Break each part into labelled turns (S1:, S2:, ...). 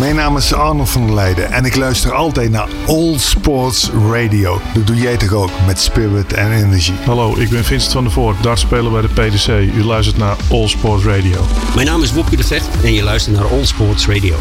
S1: Mijn naam is Arnold van der Leijden en ik luister altijd naar All Sports Radio. Dat doe jij toch ook met Spirit en Energy.
S2: Hallo, ik ben Vincent van der Voort, dartspeler bij de PDC. U luistert naar All Sports Radio.
S3: Mijn naam is Wopke de Vecht en je luistert naar All Sports Radio.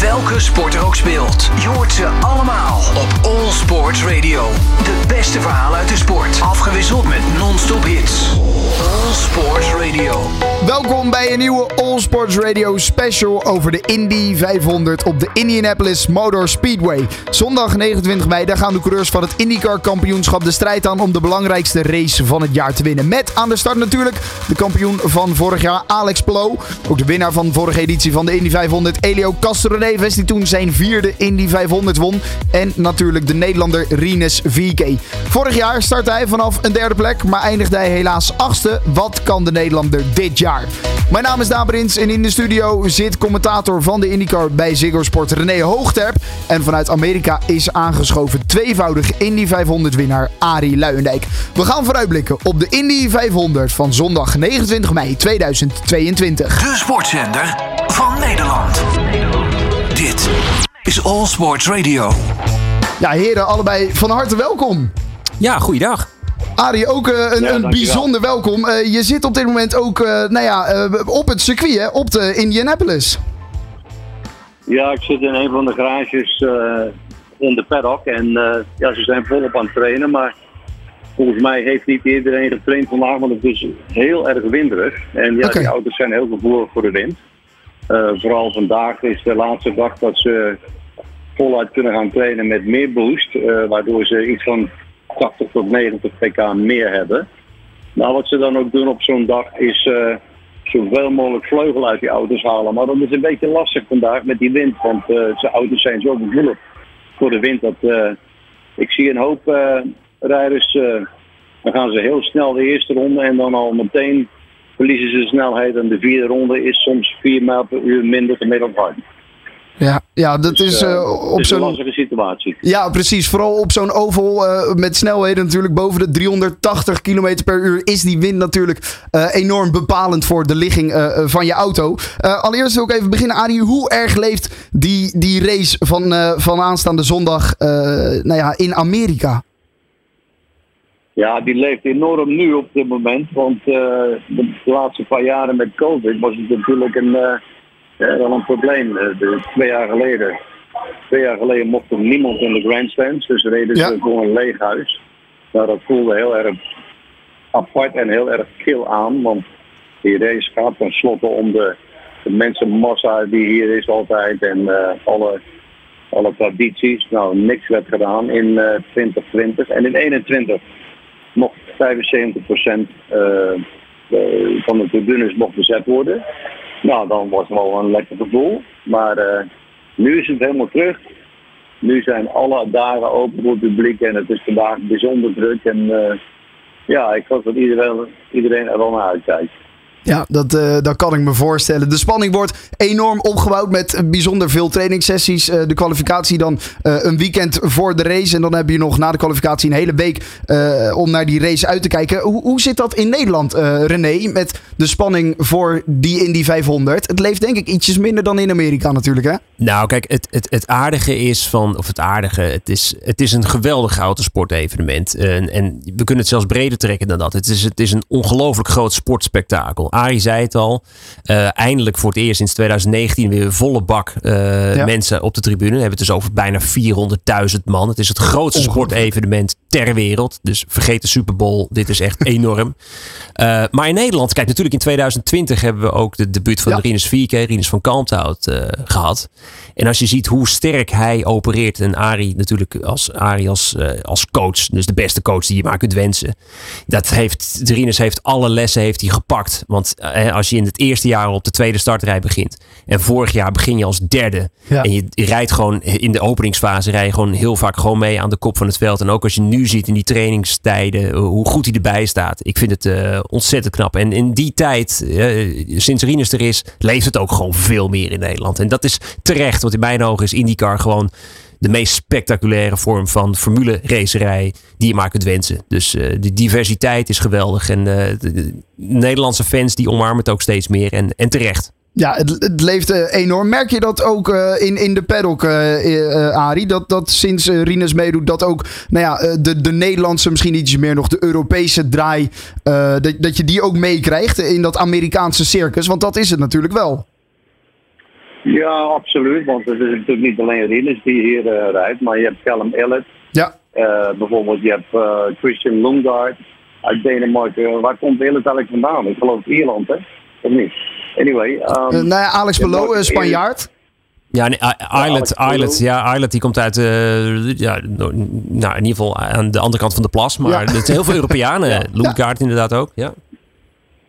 S4: Welke sport er ook speelt, je hoort ze allemaal op All Sports Radio. De beste verhalen uit de sport, afgewisseld met non-stop hits. All Sports Radio.
S5: Welkom bij een nieuwe All Sports Radio special over de Indy 500 op de Indianapolis Motor Speedway. Zondag 29 mei, daar gaan de coureurs van het IndyCar kampioenschap de strijd aan om de belangrijkste race van het jaar te winnen. Met aan de start natuurlijk de kampioen van vorig jaar, Alex Palou. Ook de winnaar van vorige editie van de Indy 500, Elio Castroneves, die toen zijn vierde Indy 500 won. En natuurlijk de Nederlander Rinus VK. Vorig jaar startte hij vanaf een derde plek, maar eindigde hij helaas achtste. Wat kan de Nederlander dit jaar? Mijn naam is Daan en in de studio zit commentator van de IndyCar bij Ziggo Sport René Hoogterp. En vanuit Amerika is aangeschoven tweevoudig Indy 500 winnaar Arie Luijendijk. We gaan vooruitblikken op de Indy 500 van zondag 29 mei 2022.
S4: De sportzender van Nederland. Dit is All Sports Radio.
S5: Ja heren, allebei van harte welkom.
S3: Ja, goeiedag.
S5: Arie, ook uh, een,
S6: Ja,
S5: een bijzonder welkom. Uh, je zit op dit moment ook uh, nou ja, op het circuit, hè, op de Indianapolis.
S6: Ja, ik zit in een van de garages eh, in de paddock en eh, ja, ze zijn volop aan het trainen, maar volgens mij heeft niet iedereen getraind vandaag, want het is heel erg winderig. En ja, die auto's zijn heel gevoelig voor de wind. Eh, vooral vandaag is de laatste dag dat ze voluit kunnen gaan trainen met meer boost, eh, waardoor ze iets van 80 tot 90 pk meer hebben. Nou, wat ze dan ook doen op zo'n dag is eh, zoveel mogelijk vleugel uit die auto's halen. Maar dat is een beetje lastig vandaag met die wind, want zijn auto's zijn zo gevoelig voor de wind. Dat, eh, ik zie een hoop rijders, dan gaan ze heel snel de eerste ronde en dan al meteen verliezen ze snelheid. En de vierde ronde is soms 4 mijl per uur minder gemiddeld hard.
S5: Ja, ja dat
S6: Dus,
S5: is
S6: eh,
S5: uh,
S6: het
S5: op zo'n...
S6: lastige situatie.
S5: Ja, precies. Vooral op zo'n oval eh, met snelheden natuurlijk boven de 380 km per uur is die wind natuurlijk eh, enorm bepalend voor de ligging eh, eh, van je auto. Eh, allereerst wil ik even beginnen, Arie. Hoe erg leeft die, die race van, eh, van aanstaande zondag eh, nou ja, in Amerika?
S6: Ja, die leeft enorm nu op dit moment. Want eh, de laatste paar jaren met COVID was het natuurlijk een, eh, ja, wel een probleem. Eh, de, twee jaar geleden. Twee jaar geleden mocht er niemand in de grandstands. Dus reden ze
S5: Ja.
S6: voor een leeg huis. Nou, dat voelde heel erg apart en heel erg kil aan. Want die race gaat tenslotte om de, de mensenmassa die hier is altijd. En eh, alle, alle tradities. Nou, niks werd gedaan in eh 2020. En in 21 mocht 75% eh, de- van de tribunes mocht bezet worden. Nou, dan was het wel een lekker gevoel. Maar eh, nu is het helemaal terug. Nu zijn alle dagen open voor het publiek en het is vandaag bijzonder druk. En eh, ja, ik hoop dat iedereen, iedereen er wel naar uitkijkt.
S5: Ja, dat, eh, dat kan ik me voorstellen. De spanning wordt enorm opgebouwd met bijzonder veel trainingssessies. Eh, de kwalificatie dan eh, een weekend voor de race. En dan heb je nog na de kwalificatie een hele week om naar die race uit te kijken. Hoe, hoe zit dat in Nederland, René, met de spanning voor die Indy 500? Het leeft denk ik ietsjes minder dan in Amerika natuurlijk, hè?
S3: Nou, kijk, het, het, het aardige is van, of het aardige, het is, het is een geweldig autosportevenement. En, en we kunnen het zelfs breder trekken dan dat. Het is, het is een ongelooflijk groot Arie zei het al, eh, eindelijk voor het eerst sinds 2019 weer volle bak eh,
S5: Ja.
S3: mensen op de tribune. We hebben het dus over bijna 400.000 man. Het is het grootste sportevenement ter wereld. Dus vergeet de Super Bowl, dit is echt enorm. Eh, maar in Nederland, kijk, natuurlijk in 2020 hebben we ook de debuut van
S5: Ja.
S3: Rinus Vierke, Rinus van Kalmthout eh, gehad. En als je ziet hoe sterk hij opereert en Arie natuurlijk als, Arie als, als coach, dus de beste coach die je maar kunt wensen. Dat heeft, Rinus heeft alle lessen heeft hij gepakt. Want eh, als je in het eerste jaar op de tweede startrij begint en vorig jaar begin je als derde
S5: Ja.
S3: en je, je rijdt gewoon in de openingsfase rij je gewoon heel vaak gewoon mee aan de kop van het veld. En ook als je nu ziet in die trainingstijden eh, hoe goed hij erbij staat. Ik vind het eh, ontzettend knap. En in die tijd, sinds Rinus er is, leeft het ook gewoon veel meer in Nederland. En dat is terecht, want in mijn ogen is IndyCar gewoon de meest spectaculaire vorm van formule racerij die je maar kunt wensen. Dus eh, de diversiteit is geweldig. En eh, de, de Nederlandse fans die omarmen het ook steeds meer. En, en terecht.
S5: Ja, het, leeft eh, enorm. Merk je dat ook in, in de paddock, eh, Arie? Dat, dat sinds Rinus meedoet, dat ook nou ja, de, de Nederlandse, misschien iets meer nog de Europese draai, dat, dat je die ook meekrijgt in dat Amerikaanse circus? Want dat is het natuurlijk wel.
S6: Ja, absoluut. Want het is natuurlijk niet alleen Rinus die hier eh, rijdt, maar je hebt Callum Elliott.
S5: Ja,
S6: Eh, bijvoorbeeld, je hebt eh, Christian Lundgaard uit Denemarken. Waar komt Elliott eigenlijk vandaan? Ik geloof Ierland, hè? Of niet? Anyway.
S5: nou ja, Alex
S6: ja,
S5: eh, Spanjaard.
S3: Ja, nee, I-
S6: Alex
S3: Islet,
S6: Palou.
S3: Islet, ja, Islet die komt uit, eh, ja, no- nou, in ieder geval aan de andere kant van de plas. Maar
S5: Ja.
S3: er zijn heel veel Europeanen.
S6: Ja.
S3: Loenkaart inderdaad ook, ja.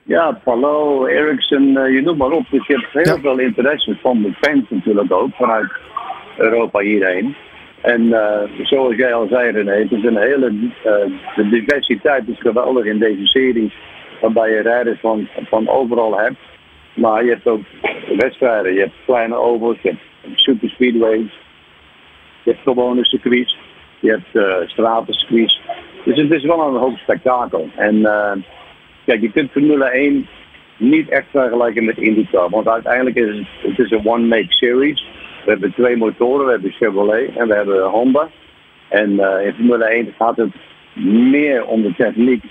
S6: Ja, Palo, Ericsson, eh, je noemt maar op. Dus je hebt heel
S5: Ja.
S6: veel interesse van de fans natuurlijk ook, vanuit Europa hierheen. En eh, zoals jij al zei René, het is een hele, eh, de diversiteit is geweldig in deze serie. Waarbij je rijders van, van overal hebt. Maar je hebt ook wedstrijden, je hebt kleine overs, je hebt super speedways. Je hebt gewone circuits, je hebt uh, stratencircuits. Dus het is wel een hoop spektakel. En Kijk, je kunt Formule 1 niet echt vergelijken met IndyCar. Want uiteindelijk is het, het is een one-make series. We hebben twee motoren, we hebben Chevrolet en we hebben Honda. En eh, in Formule 1 gaat het meer om de techniek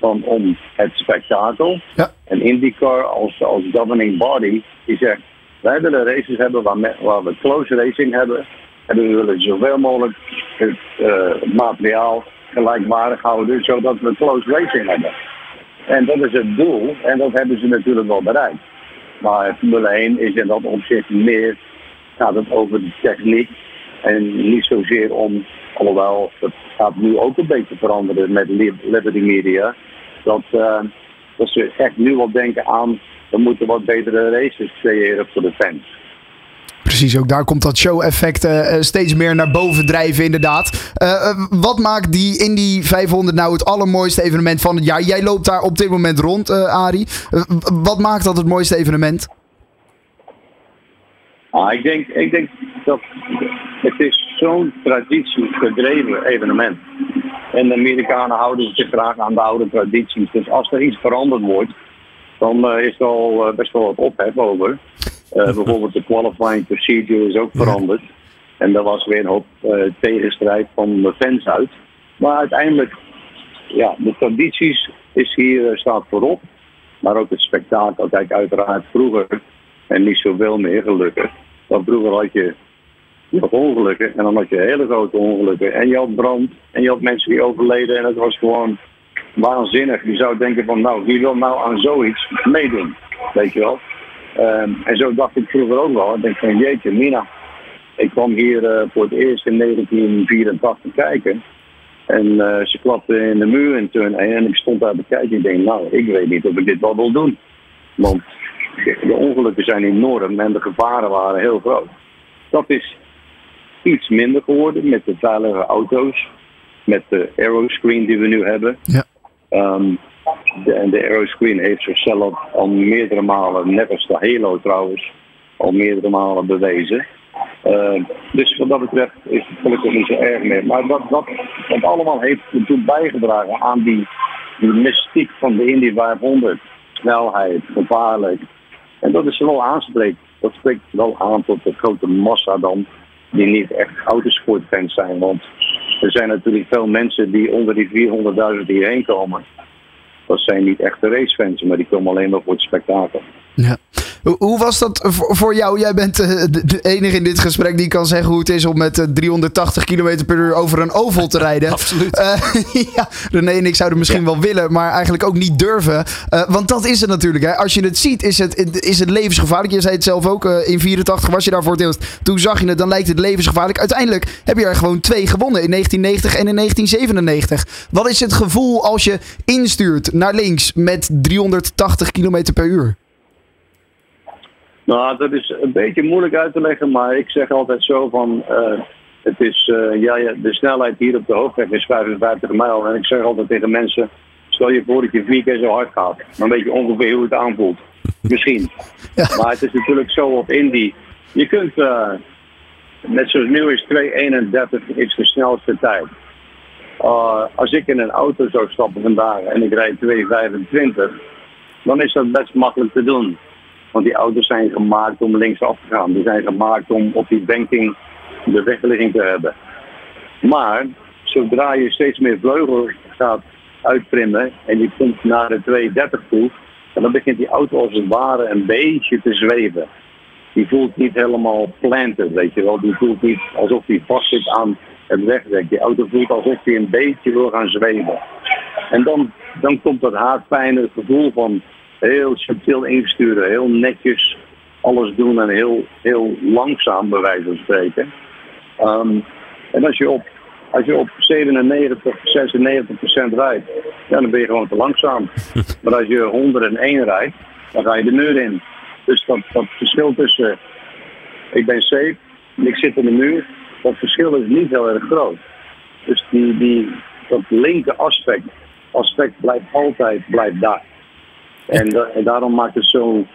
S6: dan om het spektakel.
S5: Ja.
S6: En IndyCar als, als governing body, die zegt, wij willen races hebben waar, me- waar we close racing hebben. En we willen zoveel mogelijk het eh, materiaal gelijkwaardig houden, zodat we close racing hebben. En dat is het doel en dat hebben ze natuurlijk wel bereikt. Maar Formule 1 is in dat opzicht meer, gaat het over de techniek en niet zozeer om, alhoewel dat gaat nu ook een beetje veranderen met Li- Liberty Media, dat, eh, dat ze echt nu wel denken aan, we moeten wat betere races creëren voor de fans.
S5: Precies, ook daar komt dat show-effect eh, eh, steeds meer naar boven drijven, inderdaad. Eh, wat maakt die Indy 500 nou het allermooiste evenement van het jaar? Jij loopt daar op dit moment rond, eh Arie. Wat maakt dat het mooiste evenement?
S6: Ah, ik, denk, ik denk dat het is zo'n traditiegedreven evenement. En de Amerikanen houden zich graag aan de oude tradities. Dus als er iets veranderd wordt, dan is er al best wel wat ophef over. Eh, bijvoorbeeld de qualifying procedure is ook veranderd. En daar was weer een hoop eh, tegenstrijd van de fans uit. Maar uiteindelijk, ja, de tradities is hier, eh, staat voorop. Maar ook het spektakel. Kijk, uiteraard vroeger, en niet zoveel meer gelukkig. Want vroeger had je nog ongelukken en dan had je hele grote ongelukken. En je had brand en je had mensen die overleden en het was gewoon waanzinnig. Je zou denken van nou, wie wil nou aan zoiets meedoen? Weet je wel. Ehm, en zo dacht ik vroeger ook wel. Ik denk van jeetje, Mina. Ik kwam hier eh, voor het eerst in 1984 kijken. En eh, ze klapte in de muur turn 1 en ik stond daar te kijken. Ik denk, nou, ik weet niet of ik dit wel wil doen. Want de ongelukken zijn enorm en de gevaren waren heel groot. Dat is iets minder geworden met de veilige auto's. Met de aeroscreen die we nu hebben.
S5: Ja.
S6: Ehm, de, en de aeroscreen heeft zichzelf al meerdere malen, net als de Halo trouwens, al meerdere malen bewezen. Ehm, dus wat dat betreft is het gelukkig niet zo erg meer. Maar dat, dat, dat allemaal heeft ertoe bijgedragen aan die, die mystiek van de Indy 500. Snelheid, gevaarlijk. En dat is wel aanspreekt. Dat spreekt wel aan tot de grote massa dan, die niet echt autosportfans zijn. Want er zijn natuurlijk veel mensen die onder die 400.000 hierheen komen. Dat zijn niet echte racefans, maar die komen alleen maar voor het spektakel.
S5: Ja. Hoe- was dat voor- jou? Jij bent eh, de enige in dit gesprek die kan zeggen hoe het is om met eh, 380 km per uur over een oval te rijden.
S3: Absoluut.
S5: Eh, ja, René en ik zouden misschien wel willen, maar eigenlijk ook niet durven. Eh, want dat is het natuurlijk. Hè. Als je het ziet, is het, is het levensgevaarlijk. Je zei het zelf ook, eh, in 84 was je daar voor het eerst. Toen zag je het, dan lijkt het levensgevaarlijk. Uiteindelijk heb je er gewoon twee gewonnen, in 1990 en in 1997. Wat is het gevoel als je instuurt naar links met 380 km per uur?
S6: Nou, dat is een beetje moeilijk uit te leggen, maar ik zeg altijd zo van, eh, het is, eh, ja, ja, de snelheid hier op de hoofdweg is 55 mijl. En ik zeg altijd tegen mensen, stel je voor dat je vier keer zo hard gaat. Dan weet je ongeveer hoe het aanvoelt. Misschien.
S5: Ja.
S6: Maar het is natuurlijk zo op Indy. Je kunt, eh, net zoals nu is 2.31 is de snelste tijd. Uh, als ik in een auto zou stappen vandaag en ik rijd 2.25, dan is dat best makkelijk te doen. Want die auto's zijn gemaakt om linksaf te gaan. Die zijn gemaakt om op die banking de wegligging te hebben. Maar zodra je steeds meer vleugel gaat uittrimmen en die komt naar de 230 toe, dan begint die auto als het ware een beetje te zweven. Die voelt niet helemaal planted, weet je wel. Die voelt niet alsof hij vast zit aan het wegdek. Die auto voelt alsof hij een beetje wil gaan zweven. En dan, dan komt dat haatpijn, het gevoel van heel subtiel insturen, heel netjes alles doen en heel, heel langzaam bij wijze van spreken. Um, en als je op, als je op 97, 96 procent rijdt, ja, dan ben je gewoon te langzaam. maar als je 101 rijdt, dan ga je de muur in. Dus dat, dat verschil tussen ik ben safe en ik zit in de muur, dat verschil is niet heel erg groot. Dus die, die, dat linker aspect, aspect blijft altijd blijft daar. En, en daarom maakt het zo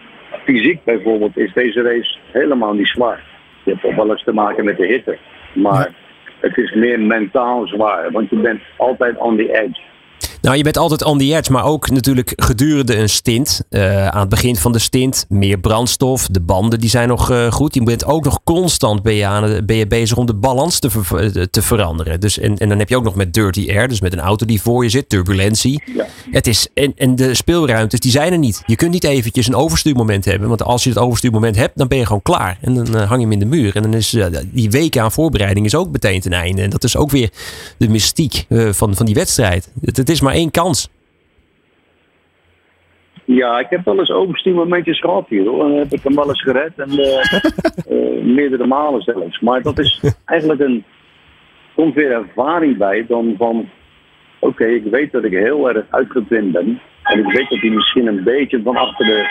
S6: fysiek bijvoorbeeld, is deze race helemaal niet zwaar. Je hebt ook wel eens te maken met de hitte. Maar het is meer mentaal zwaar, want je bent altijd on the edge.
S3: Nou, je bent altijd on the edge, maar ook natuurlijk gedurende een stint. Uh, aan het begin van de stint meer brandstof. De banden die zijn nog uh, goed. Je bent ook nog constant ben je, aan, ben je bezig om de balans te, ver, eh, te veranderen. Dus, en, en dan heb je ook nog met dirty air, dus met een auto die voor je zit, turbulentie.
S6: Ja.
S3: Het is, en, en de speelruimtes die zijn er niet. Je kunt niet eventjes een overstuurmoment hebben. Want als je het overstuurmoment hebt, dan ben je gewoon klaar. En dan hang je hem in de muur. En dan is die weken aan voorbereiding is ook meteen ten einde. En dat is ook weer de mystiek van, van die wedstrijd. Het, het is maar één kans.
S6: Ja, ik heb wel eens overstuurmomentjes gehad hier hoor. Dan heb ik hem wel eens gered. En uh, uh, meerdere malen zelfs. Maar dat is eigenlijk een. komt weer ervaring bij dan van. Oké, okay, ik weet dat ik heel erg uitgepind ben. En ik weet dat hij misschien een beetje van achter de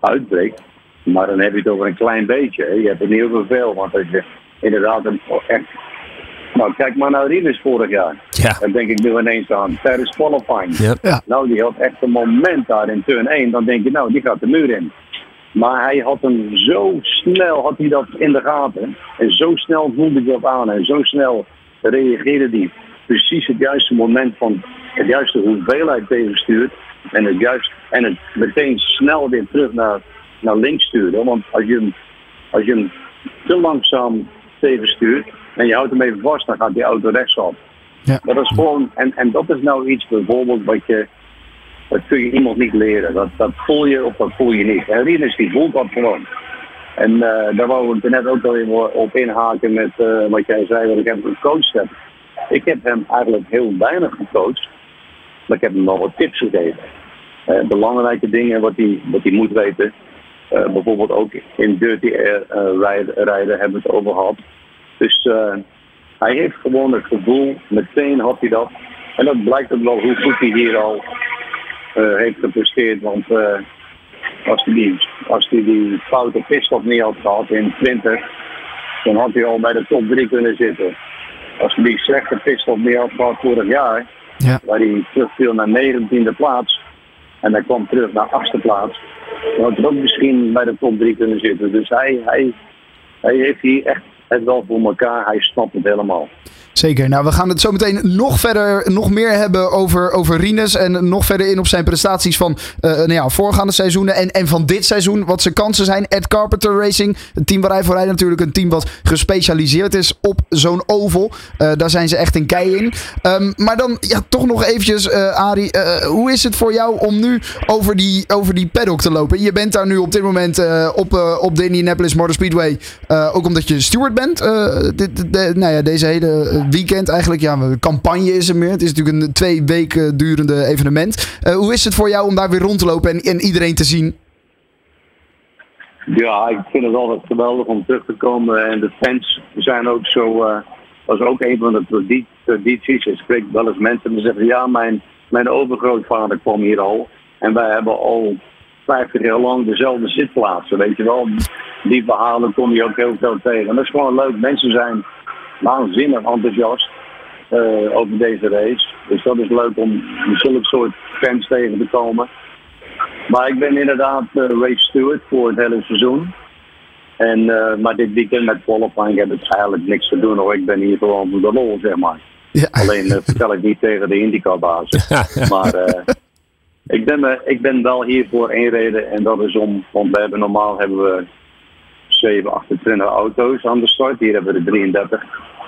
S6: uitbreekt. Maar dan heb je het over een klein beetje. Hè. Je hebt het niet over veel. Want als je inderdaad een, echt nou, kijk maar naar Rinus vorig jaar.
S3: Ja.
S6: Daar denk ik nu ineens aan. Tijdens qualifying.
S3: Yep.
S5: Ja.
S6: Nou, die had echt een moment daar in turn 1. Dan denk je, nou, die gaat de muur in. Maar hij had hem zo snel, had hij dat in de gaten. En zo snel voelde hij dat aan. En zo snel reageerde hij. Precies het juiste moment van het juiste hoeveelheid tegenstuurt. En het, juist, en het meteen snel weer terug naar, naar links sturen. Want als je hem, als je hem te langzaam tegenstuurt en je houdt hem even vast, dan gaat die auto rechtsop.
S5: Ja.
S6: Dat is gewoon, en, en dat is nou iets bijvoorbeeld wat je, dat kun je iemand niet leren. Dat, dat voel je of dat voel je niet. En Rinus die voelt dat gewoon. En uh, daar wou ik net ook wel even op inhaken met uh, wat jij zei, dat ik hem gecoacht heb. Ik heb hem eigenlijk heel weinig gecoacht, maar ik heb hem nog wat tips gegeven. Uh, belangrijke dingen wat hij, wat hij moet weten. bijvoorbeeld ook in dirty air rijden, rijden hebben we het over gehad. Dus hij heeft gewoon het gevoel, meteen had hij dat. En dat blijkt ook wel hoe goed hij hier al uh, heeft gepresteerd. Want uh, als hij die, als hij die foute pitstop niet had gehad in 20, dan had hij al bij de top 3 kunnen zitten. Als hij die slechte pitstop niet had gehad vorig jaar,
S5: Ja.
S6: waar hij terugviel naar 19e plaats. En hij kwam terug naar 8e plaats. Dan had hij ook misschien bij de top 3 kunnen zitten. Dus hij, hij, hij heeft hier echt het wel voor elkaar. Hij snapt het helemaal.
S5: Zeker. Nou, we gaan het zo meteen nog verder, nog meer hebben over, over Rinus. En nog verder in op zijn prestaties van uh, nou ja, voorgaande seizoenen en, en van dit seizoen. Wat zijn kansen zijn. Ed Carpenter Racing, het team waar hij voor rijdt, natuurlijk een team wat gespecialiseerd is op zo'n oval. Uh, daar zijn ze echt een kei in. Um, maar dan ja, toch nog eventjes, uh, Arie. hoe is het voor jou om nu over die, over die paddock te lopen? Je bent daar nu op dit moment op, op de Indianapolis Motor Speedway. ook omdat je steward bent. De, de, nou ja, deze hele weekend eigenlijk. Ja, campagne is er meer. Het is natuurlijk een twee weken durende evenement. Uh, hoe is het voor jou om daar weer rond te lopen en, en iedereen te zien?
S6: Ja, ik vind het altijd geweldig om terug te komen. En de fans zijn ook zo. Uh, dat is ook een van de tradities. Ik spreek wel eens mensen die zeggen: Ja, mijn, mijn overgrootvader kwam hier al. En wij hebben al 50 jaar lang dezelfde zitplaatsen. Weet je wel, die verhalen kom je ook heel veel tegen. En dat is gewoon leuk. Mensen zijn waanzinnig enthousiast uh, over deze race. Dus dat is leuk om zulke soort fans tegen te komen. Maar ik ben inderdaad uh, race steward voor het hele seizoen. En, uh, maar dit weekend met qualifying heb ik eigenlijk niks te doen hoor. Ik ben hier gewoon voor de lol, zeg maar.
S5: Ja.
S6: Alleen vertel ik niet tegen de IndyCar-baas. maar Ik ben, ik ben wel hier voor één reden en dat is om, want we hebben normaal hebben we 7, 28 auto's aan de start. Hier hebben we er 33.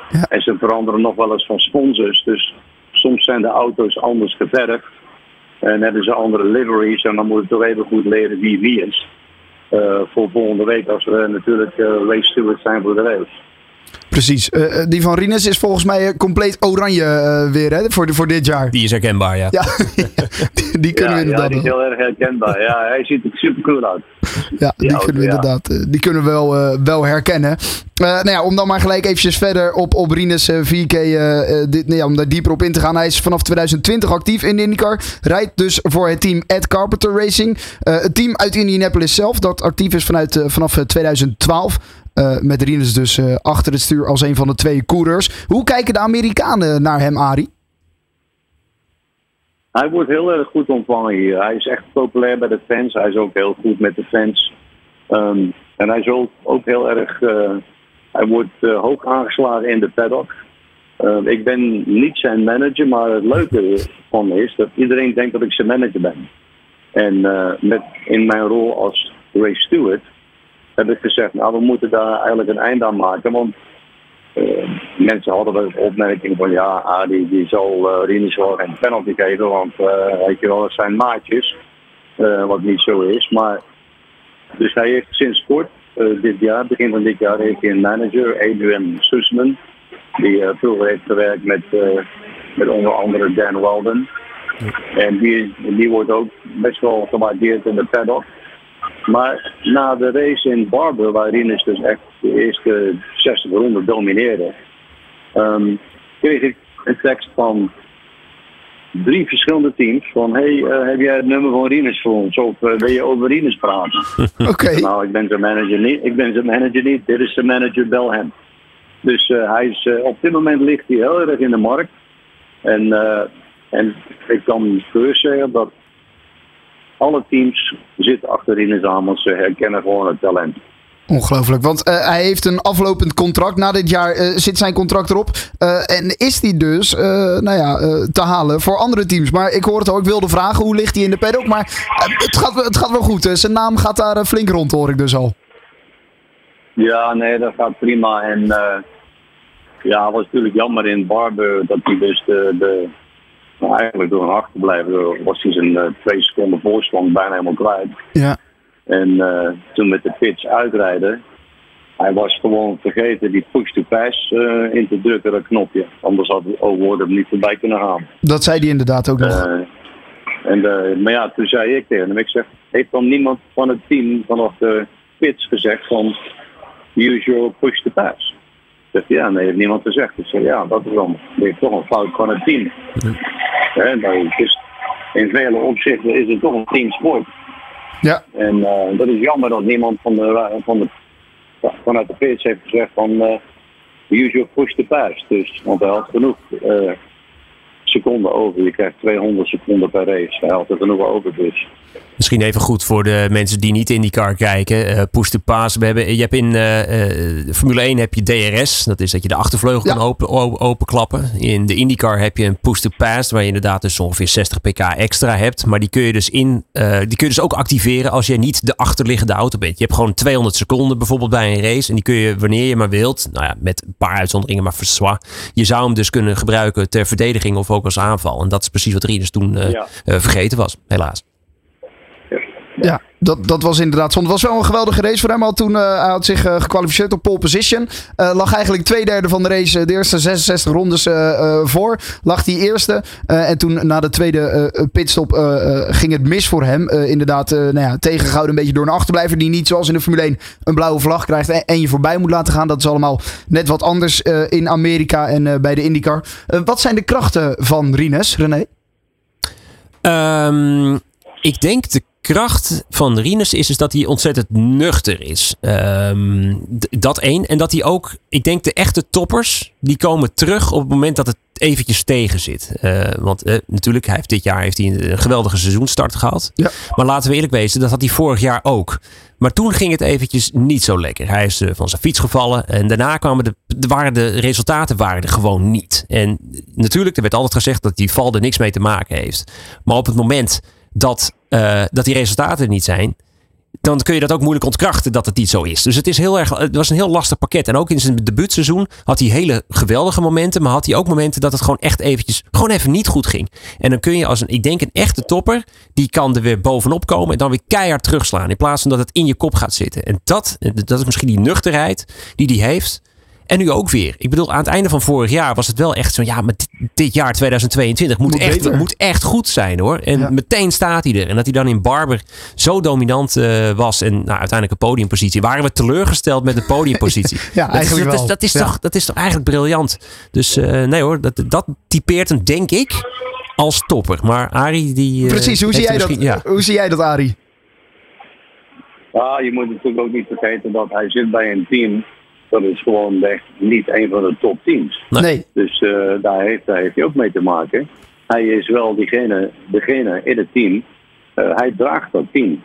S5: Ja.
S6: En ze veranderen nog wel eens van sponsors. Dus soms zijn de auto's anders geverfd. En hebben ze andere liveries. En dan moet je toch even goed leren wie wie is. Eh, voor volgende week als we natuurlijk eh, race stewards zijn voor de race.
S5: Precies. Eh, eh, die van Rines is volgens mij eh, compleet oranje eh, weer hè, voor, voor dit jaar.
S3: Die is herkenbaar, ja.
S5: Ja, die, die kunnen
S6: ja,
S5: we
S6: ja,
S5: inderdaad.
S6: die is heel erg herkenbaar. Ja, hij ziet er super cool uit.
S5: Ja, die
S6: auto,
S5: kunnen we
S6: ja.
S5: inderdaad die kunnen we wel, eh, wel herkennen. Eh, nou ja, om dan maar gelijk eventjes verder op, op Rines eh, 4K, eh, eh, dit, nou ja, om daar dieper op in te gaan. Hij is vanaf 2020 actief in de IndyCar. Rijdt dus voor het team Ed Carpenter Racing. Eh, het team uit Indianapolis zelf, dat actief is vanuit, eh, vanaf eh, 2012. Eh, met Rines dus eh, achter het stuur als een van de twee coureurs. Hoe kijken de Amerikanen naar hem, Arie?
S6: Hij wordt heel erg goed ontvangen hier. Hij is echt populair bij de fans. Hij is ook heel goed met de fans. Ehm, en hij is ook, heel erg. eh, hij wordt hoog aangeslagen in de paddock. Ehm, ik ben niet zijn manager, maar het leuke van is dat iedereen denkt dat ik zijn manager ben. En met, in mijn rol als race steward heb ik gezegd, nou we moeten daar eigenlijk een eind aan maken. Want eh, mensen hadden wel eens opmerkingen van ja, Adi die zal uh, Rinus wel geen penalty geven, want eh, weet je wel, dat zijn maatjes. Eh, wat niet zo is. Maar dus hij heeft sinds kort, eh, dit jaar, begin van dit jaar, heeft hij een manager, Adrian Sussman. Die eh, vroeger heeft gewerkt met, eh, met onder andere Dan Weldon. En die, die wordt ook best wel gewaardeerd in de paddock. Maar na de race in Barber, waar Rinus dus echt de eerste 60 ronden domineerde, ehm, kreeg ik een tekst van drie verschillende teams van hey, eh, heb jij het nummer van Rinus voor ons of eh, wil je over Rinus praten?
S5: Oké.
S6: Nou, ik ben zijn manager niet. Ik ben zijn manager niet. Dit is zijn manager, bel hem. Dus eh, hij is, op dit moment ligt hij heel erg in de markt. En, en ik kan gerust zeggen dat alle teams zitten achter Rinus aan, want ze herkennen gewoon het talent.
S5: Ongelooflijk, want eh, hij heeft een aflopend contract. Na dit jaar eh, zit zijn contract erop. Eh, en is die dus nou ja, te halen voor andere teams. Maar ik hoor het ook, ik wilde vragen hoe ligt hij in de paddock. Maar het, gaat, het gaat wel goed. Zijn naam gaat daar flink rond, hoor ik dus al.
S6: Ja, nee, dat gaat prima. En ja, het was natuurlijk jammer in Barber dat hij dus de, de nou, eigenlijk door een achterblijven was hij zijn eh, twee seconden voorsprong bijna helemaal kwijt.
S5: Ja.
S6: En eh, toen met de pitch uitrijden, hij was gewoon vergeten die push to pass eh, in te drukken, dat knopje. Anders had O'Ward hem niet voorbij kunnen gaan.
S5: Dat zei hij inderdaad ook nog.
S6: Eh, en, eh, maar ja, toen zei ik tegen hem, ik zeg, heeft dan niemand van het team vanaf de pits gezegd van use your push to pass? Zegt hij, ja, nee, heeft niemand gezegd. Ik zeg, ja, dat is dan is toch een fout van het team. Hè, nou, in vele opzichten is het toch een teamsport.
S5: Ja.
S6: En eh, dat is jammer dat niemand van de, van de, vanuit de pitch heeft gezegd van eh use your push to pass. Dus, want hij had genoeg eh, seconden over. Je krijgt 200 seconden per race. Hij had er genoeg over dus.
S3: Misschien even goed voor de mensen die niet in die car kijken. eh push to pass. We hebben, je hebt in eh, eh, Formule 1 heb je DRS. Dat is dat je de achtervleugel
S5: Ja.
S3: kan open, openklappen. In de IndyCar heb je een push to pass. Waar je inderdaad dus ongeveer 60 pk extra hebt. Maar die kun je dus, in, die kun je dus ook activeren als je niet de achterliggende auto bent. Je hebt gewoon 200 seconden bijvoorbeeld bij een race. En die kun je wanneer je maar wilt. Nou ja, met een paar uitzonderingen, maar voor zwa. Je zou hem dus kunnen gebruiken ter verdediging of ook als aanval. En dat is precies wat Rinus toen
S6: Ja.
S3: vergeten was, helaas.
S5: Ja, dat, dat was inderdaad zonde. Het was wel een geweldige race voor hem. Al toen eh, hij had zich eh, gekwalificeerd op pole position. Eh, lag eigenlijk twee derde van de race, de eerste 66 rondes eh, eh, voor. Lag die eerste. Eh, en toen na de tweede eh, pitstop ging het mis voor hem. Eh, inderdaad, eh, nou ja, tegengehouden een beetje door een achterblijver. Die niet zoals in de Formule 1 een blauwe vlag krijgt. En, en je voorbij moet laten gaan. Dat is allemaal net wat anders eh, in Amerika en eh, bij de IndyCar. Wat zijn de krachten van Rines, René?
S3: Ehm, ik denk de kracht van Rinus is, is dat hij ontzettend nuchter is. Ehm, dat één. En dat hij ook, ik denk de echte toppers, die komen terug op het moment dat het eventjes tegen zit. Eh, want eh, natuurlijk, hij heeft dit jaar heeft hij een, geweldige seizoenstart gehad.
S5: Ja.
S3: Maar laten we eerlijk wezen, dat had hij vorig jaar ook. Maar toen ging het eventjes niet zo lekker. Hij is eh, van zijn fiets gevallen. En daarna kwamen de, de, waren de resultaten waren er gewoon niet. En natuurlijk, er werd altijd gezegd dat die val er niks mee te maken heeft. Maar op het moment dat, eh, dat die resultaten niet zijn, dan kun je dat ook moeilijk ontkrachten dat het niet zo is. Dus het, is heel erg, het was een heel lastig pakket. En ook in zijn debuutseizoen had hij hele geweldige momenten. Maar had hij ook momenten dat het gewoon echt eventjes, gewoon even niet goed ging. En dan kun je als een, ik denk een echte topper, die kan er weer bovenop komen en dan weer keihard terugslaan. In plaats van dat het in je kop gaat zitten. En dat, dat is misschien die nuchterheid die hij heeft. En nu ook weer. Ik bedoel, aan het einde van vorig jaar was het wel echt zo. Ja, maar dit, dit jaar 2022 moet,
S5: Moet
S3: echt,
S5: beter.
S3: moet echt goed zijn hoor. En
S5: Ja.
S3: meteen staat hij er. En dat hij dan in Barber zo dominant eh, was. En nou, uiteindelijk een podiumpositie. Waren we teleurgesteld met de podiumpositie?
S5: Ja,
S3: dat
S5: eigenlijk
S3: is, dat,
S5: wel.
S3: is, dat, is
S5: Ja.
S3: toch, dat is toch eigenlijk briljant. Dus eh, nee hoor, dat, dat typeert hem denk ik als topper. Maar Arie die... eh,
S5: Precies, hoe zie, jij dat,
S3: Ja.
S5: hoe zie jij dat, Arie?
S6: Ja, je moet natuurlijk ook niet vergeten dat hij zit bij een team. Dat is gewoon echt niet een van de top teams.
S3: Nee.
S6: Dus eh, daar, heeft, daar heeft hij ook mee te maken. Hij is wel diegene, degene in het team. Eh, hij draagt dat team.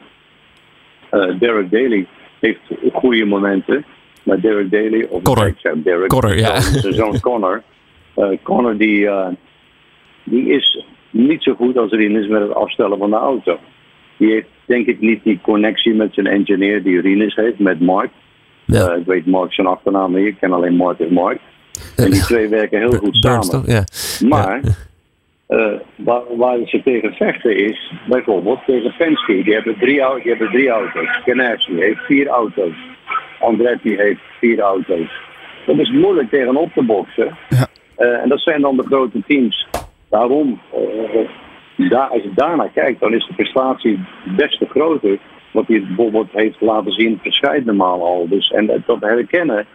S6: Eh, Derek Daly heeft goede momenten. Maar Derek Daly, of
S3: Connor.
S6: ik zeg Derek,
S3: Connor, ja.
S6: zijn zoon Connor. Connor die, eh, die is niet zo goed als Rinus met het afstellen van de auto. Die heeft denk ik niet die connectie met zijn engineer die Rinus heeft, met Mark.
S3: Ja.
S6: Eh, ik weet Mark zijn achternaam niet, ik ken alleen Mark en Mark. En die twee werken heel goed samen.
S3: toch? Ja.
S6: Maar eh, waar, waar ze tegen vechten is, bijvoorbeeld tegen Penske. Die hebben drie, au- die hebben drie auto's. Ganassi heeft vier auto's. Andretti heeft vier auto's. Dat is moeilijk tegenop te boksen.
S5: Ja.
S6: Eh, en dat zijn dan de grote teams. Daarom, eh, daar, als je daarnaar kijkt, dan is de prestatie des te groter. Wat hij bijvoorbeeld heeft laten zien verscheidene malen al. Dus, en dat- herkennen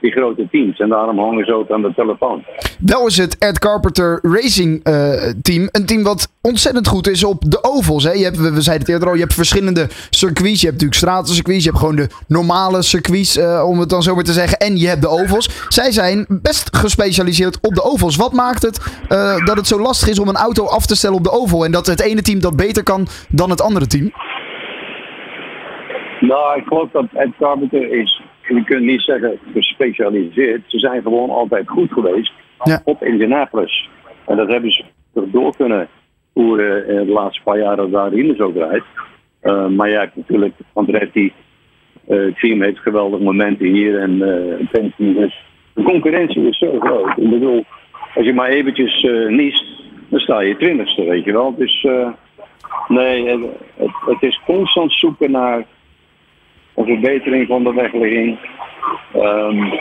S6: die grote teams. En daarom hangen ze ook aan de telefoon.
S5: Wel is het Ed Carpenter Racing eh, team een team wat ontzettend goed is op de ovals. Hè? Je hebt, we we zeiden het eerder al, je hebt verschillende circuits. Je hebt natuurlijk stratencircuits, je hebt gewoon de normale circuits, eh, om het dan zo maar te zeggen. En je hebt de ovals. Zij zijn best gespecialiseerd op de ovals. Wat maakt het eh, dat het zo lastig is om een auto af te stellen op de oval? En dat het ene team dat beter kan dan het andere team?
S6: Nou, ik geloof dat Ed Carpenter is, je kunt niet zeggen gespecialiseerd. Ze zijn gewoon altijd goed geweest
S5: Ja.
S6: op Indianapolis. En dat hebben ze door kunnen voeren in de laatste paar dat daar Rinus ook rijdt. Eh, maar ja, natuurlijk, Andretti, eh, het team heeft geweldige momenten hier en eh Penske. Dus de concurrentie is zo groot. Ik bedoel, als je maar eventjes eh niest, dan sta je twintigste, weet je wel. Dus eh, nee, het, het is constant zoeken naar een verbetering van de wegligging. Ehm,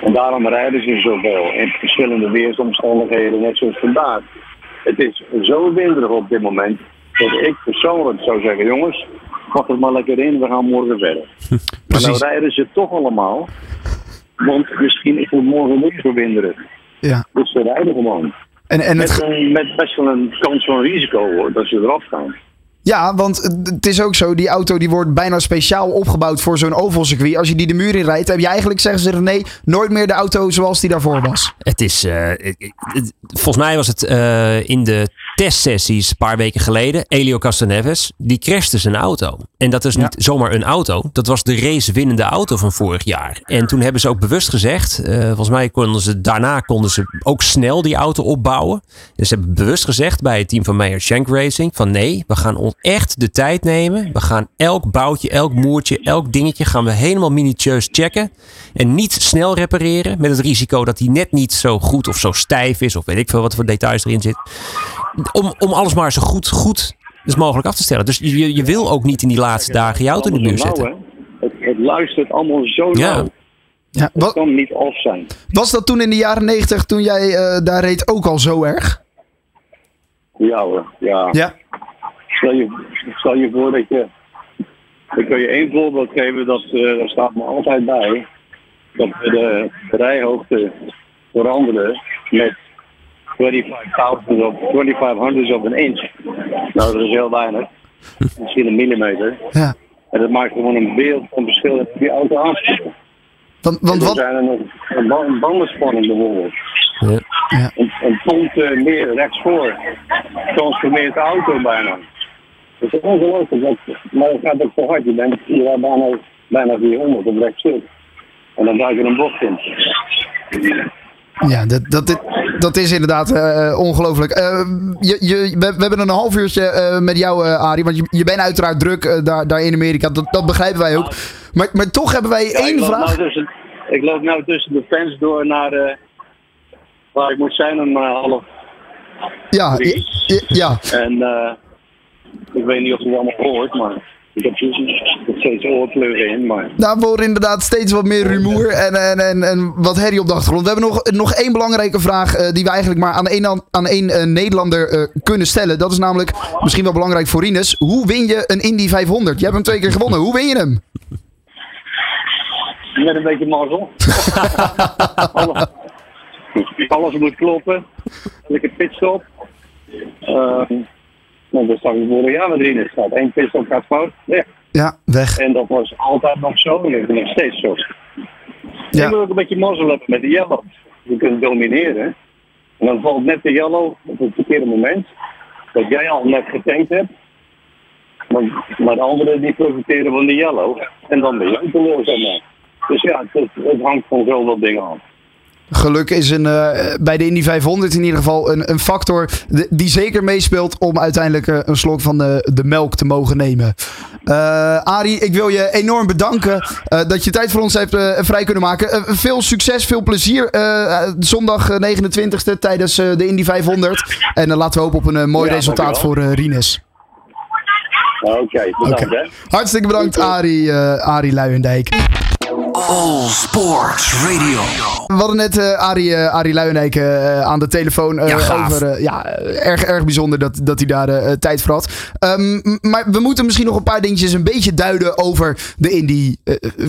S6: en daarom rijden ze zoveel in verschillende weersomstandigheden, net zoals vandaag. Het is zo winderig op dit moment dat ik persoonlijk zou zeggen: jongens, pak het maar lekker in, we gaan morgen verder. Maar nou
S5: Precies.
S6: rijden ze toch allemaal, want misschien is het morgen weer zo winderig.
S5: Ja.
S6: Dus ze rijden gewoon.
S5: En, en het,
S6: Met, met best wel een kans van risico hoor, dat ze eraf gaan.
S5: Ja, want het is ook zo, die auto die wordt bijna speciaal opgebouwd voor zo'n ovalcircuit. Als je die de muur in rijdt, heb je eigenlijk, zeggen ze nee, nooit meer de auto zoals die daarvoor was.
S3: Het is, eh, volgens mij was het eh, in de testsessies een paar weken geleden. Elio Castroneves, die crashte zijn auto. En dat is niet zomaar een auto. Dat was de racewinnende auto van vorig jaar. En toen hebben ze ook bewust gezegd, eh, volgens mij konden ze daarna konden ze ook snel die auto opbouwen. Dus ze hebben bewust gezegd bij het team van Meyer Shank Racing van nee, we gaan ons echt de tijd nemen. We gaan elk boutje, elk moertje, elk dingetje gaan we helemaal minutieus checken. En niet snel repareren met het risico dat hij net niet zo goed of zo stijf is. Of weet ik veel wat voor details erin zit. Om, om alles maar zo goed, goed dus mogelijk af te stellen. Dus je, je wil ook niet in die laatste dagen je auto in de muur zetten.
S6: Het, het luistert allemaal zo
S3: Ja.
S6: nauw.
S5: Ja,
S6: kan niet af zijn.
S5: was dat toen in de jaren negentig, toen jij eh, daar reed, ook al zo erg?
S6: Ja hoor, ja.
S5: Ja.
S6: Stel, je, stel je voor dat je... Ik kan je één voorbeeld geven, dat eh daar staat me altijd bij. Dat we de rijhoogte veranderen met 2500 of 2500 of een inch. Nou, dat is heel weinig. Misschien een millimeter.
S5: ja.
S6: En dat maakt gewoon een beeld van verschil in die auto aansluiten.
S5: Want, want wat,
S6: zijn er nog een, ba- een bandenspanning bijvoorbeeld.
S3: Ja.
S6: Een, een pond eh, meer rechtsvoor transformeert de auto bijna. Dat is ongelooflijk. Dat, maar het gaat ook zo hard. Je bent je rijdt bijna, bijna 400 op rechtstuk. En dan duik je een bocht in.
S5: Ja, dat, dat, dat is inderdaad uh, ongelooflijk. Uh, je, je, we, we, hebben een half uurtje uh, met jou, Arie. Want je, je bent uiteraard druk daar, daar in Amerika. Dat, dat begrijpen wij ook. Maar, maar toch hebben wij
S6: ja,
S5: één
S6: ik
S5: vraag.
S6: Nou tussen, ik loop nou tussen de fans door naar waar ik moet zijn om half
S5: ja, ja, ja.
S6: En ik weet niet of je het allemaal hoort, maar ik heb nog steeds oorpleuren in. Maar...
S5: Nou, we horen inderdaad steeds wat meer rumoer en, en, en, en wat herrie op de achtergrond. We hebben nog, nog één belangrijke vraag uh, die we eigenlijk maar aan één, aan één uh, Nederlander uh, kunnen stellen. Dat is namelijk misschien wel belangrijk voor Rinus. Hoe win je een Indy 500? Je hebt hem twee keer gewonnen. Hoe win je hem?
S6: Met een beetje mazzel. alles, alles moet kloppen. Lekker pitstop. Want dat zag ik vorig jaar met Rinus. Gaat één pitstop gaat fout. Ja.
S5: Ja, weg.
S6: En dat was altijd nog zo en dat is nog steeds zo. Ja. Je moet ook een beetje mazzel hebben met de yellow. Je kunt domineren. En dan valt net de yellow op het verkeerde moment. Dat jij al net getankt hebt. Maar, maar de anderen die profiteren van de yellow. En dan ben je ook zeg maar. Dus ja, het, het hangt van zoveel dingen af.
S5: Geluk is een, uh, bij de Indy 500 in ieder geval een, een factor die zeker meespeelt om uiteindelijk uh, een slok van de, de melk te mogen nemen. Uh, Arie, ik wil je enorm bedanken dat je tijd voor ons hebt vrij kunnen maken. veel succes, veel plezier zondag 29e tijdens de Indy 500. En dan laten we hopen op een mooi ja, resultaat voor Rines.
S6: Oké, okay, bedankt okay. hè.
S5: Hartstikke bedankt Arie, Arie Luijendijk.
S4: All Sports Radio.
S5: We hadden net uh, Arie, uh, Arie Luijendijk uh, aan de telefoon ja, over. ja, erg, erg bijzonder dat, dat hij daar tijd voor had. Um, maar we moeten misschien nog een paar dingetjes een beetje duiden over de Indy,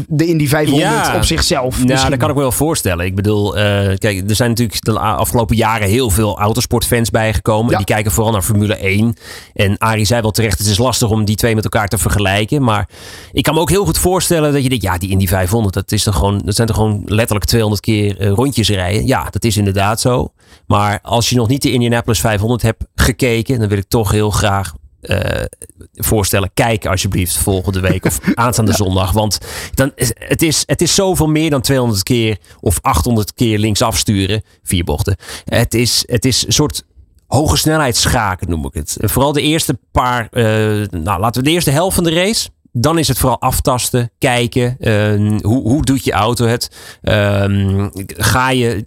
S5: de Indy 500 ja, op zichzelf.
S3: Ja, dat kan ik me wel voorstellen. Ik bedoel, kijk, er zijn natuurlijk de afgelopen jaren heel veel autosportfans bijgekomen. Ja. Die kijken vooral naar Formule 1. En Arie zei wel terecht, het is lastig om die twee met elkaar te vergelijken. Maar ik kan me ook heel goed voorstellen dat je denkt, ja, die Indy 500, dat, is dan gewoon, dat zijn toch gewoon letterlijk 200 keer uh, rondjes rijden. Ja, dat is inderdaad zo. Maar als je nog niet de Indianapolis 500 hebt gekeken, dan wil ik toch heel graag uh, voorstellen. Kijk alsjeblieft volgende week of aanstaande ja. zondag. Want dan, het, is, het is zoveel meer dan 200 keer of 800 keer links afsturen. Vier bochten. Het is, het is een soort hoge snelheidsschaken noem ik het. Vooral de eerste paar, uh, nou laten we de eerste helft van de race dan is het vooral aftasten, kijken. Uh, hoe, hoe doet je auto het? Uh, ga, je,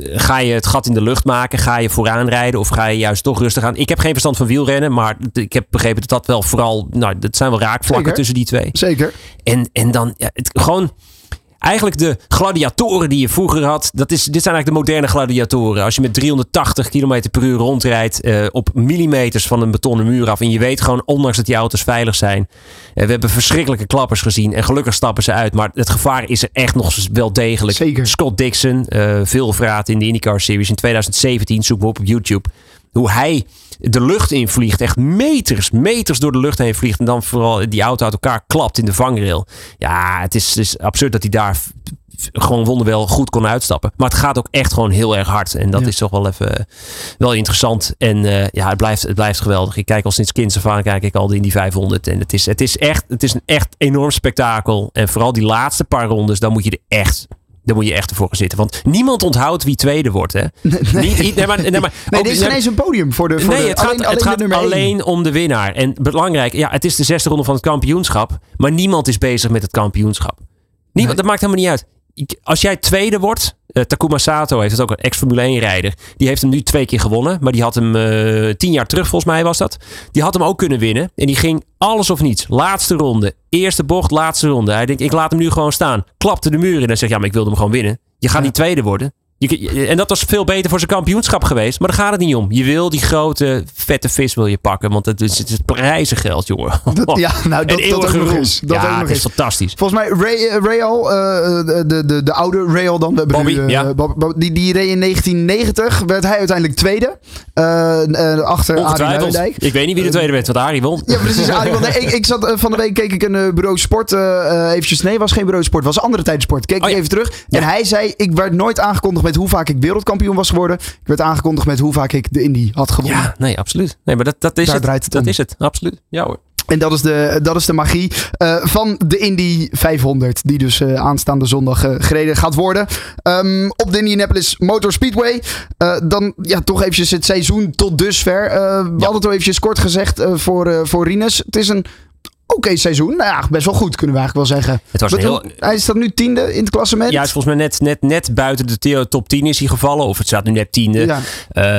S3: ga je het gat in de lucht maken? Ga je vooraan rijden? Of ga je juist toch rustig aan? Ik heb geen verstand van wielrennen, maar ik heb begrepen dat dat wel vooral. Nou, dat zijn wel raakvlakken
S5: Zeker.
S3: tussen die twee.
S5: Zeker.
S3: En, en dan ja, het, gewoon eigenlijk de gladiatoren die je vroeger had. Dat is, dit zijn eigenlijk de moderne gladiatoren. Als je met 380 km per uur rondrijdt. Uh, op millimeters van een betonnen muur af. En je weet gewoon, ondanks dat die auto's veilig zijn. Uh, we hebben verschrikkelijke klappers gezien. En gelukkig stappen ze uit. Maar het gevaar is er echt nog wel degelijk.
S5: Zeker.
S3: Scott Dixon, uh, veel vraat in de IndyCar Series in 2017. Zoek we op op YouTube. Hoe hij de lucht in vliegt. Echt meters, meters door de lucht heen vliegt. En dan vooral die auto uit elkaar klapt in de vangrail. Ja, het is, het is absurd dat hij daar gewoon wonderwel goed kon uitstappen. Maar het gaat ook echt gewoon heel erg hard. En dat ja. is toch wel even wel interessant. En uh, ja, het blijft, het blijft geweldig. Ik kijk al sinds kinds af aan kijk ik al in die 500. En het is, het is echt het is een echt enorm spektakel. En vooral die laatste paar rondes, dan moet je er echt daar moet je echt ervoor gaan zitten. Want niemand onthoudt wie tweede wordt. Hè?
S5: Nee,
S3: Niet, nee, maar, nee, maar,
S5: nee dit is ineens een podium voor de. Voor
S3: nee,
S5: de,
S3: het gaat
S5: alleen,
S3: het
S5: alleen,
S3: gaat alleen om de winnaar. En belangrijk, ja, het is de zesde ronde van het kampioenschap. Maar niemand is bezig met het kampioenschap. Niemand. Dat maakt helemaal niet uit. Als jij tweede wordt, Takuma Sato heeft het ook een ex-Formule 1 rijder. Die heeft hem nu twee keer gewonnen. Maar die had hem uh, tien jaar terug, volgens mij was dat. Die had hem ook kunnen winnen. En die ging alles of niets. Laatste ronde. Eerste bocht, laatste ronde. Hij denkt, ik laat hem nu gewoon staan. Klapte de muur in en zegt, ja, maar ik wilde hem gewoon winnen. Je gaat ja. niet tweede worden. Je, en dat was veel beter voor zijn kampioenschap geweest. Maar daar gaat het niet om. Je wil die grote, vette vis wil je pakken. Want het is, het is prijzengeld, jongen.
S5: Dat, ja, nou, dat, dat ook nog
S3: roem.
S5: eens. Dat
S3: ja,
S5: ook nog
S3: het is fantastisch.
S5: Volgens mij, Ray, Rail, uh, de, de, de oude Rail dan. We hebben
S3: Bobby,
S5: nu, uh,
S3: ja.
S5: Bob, Bob, die, die reed in 1990. Werd hij uiteindelijk tweede. Uh, achter Arie Luijendijk.
S3: Ik weet niet wie de tweede werd, want Arie won.
S5: Ja, precies. Arie won. Nee, ik, ik zat, van de week keek ik een bureau sport. eventjes, nee, was geen bureau sport. was andere tijden sport. Keek
S3: oh,
S5: ik even terug. En hij zei, ik werd nooit aangekondigd met hoe vaak ik wereldkampioen was geworden. Ik werd aangekondigd met hoe vaak ik de Indy had gewonnen.
S3: Ja, nee, absoluut. Nee, maar dat, dat is
S5: Daar
S3: het. dat
S5: om.
S3: is het, absoluut. Ja hoor.
S5: En dat is de, dat is de magie uh, van de Indy 500. Die dus uh, aanstaande zondag uh, gereden gaat worden. Um, op de Indianapolis Motor Speedway. dan ja, toch eventjes het seizoen tot dusver. we ja. hadden het al eventjes kort gezegd voor, voor Rinus. Het is een oké okay seizoen. Nou ja, best wel goed kunnen we eigenlijk wel zeggen.
S3: Het was heel...
S5: Hij staat nu tiende in het klassement.
S3: Ja, is volgens mij net, net, net buiten de top 10 is hij gevallen. Of het staat nu net tiende. Ja.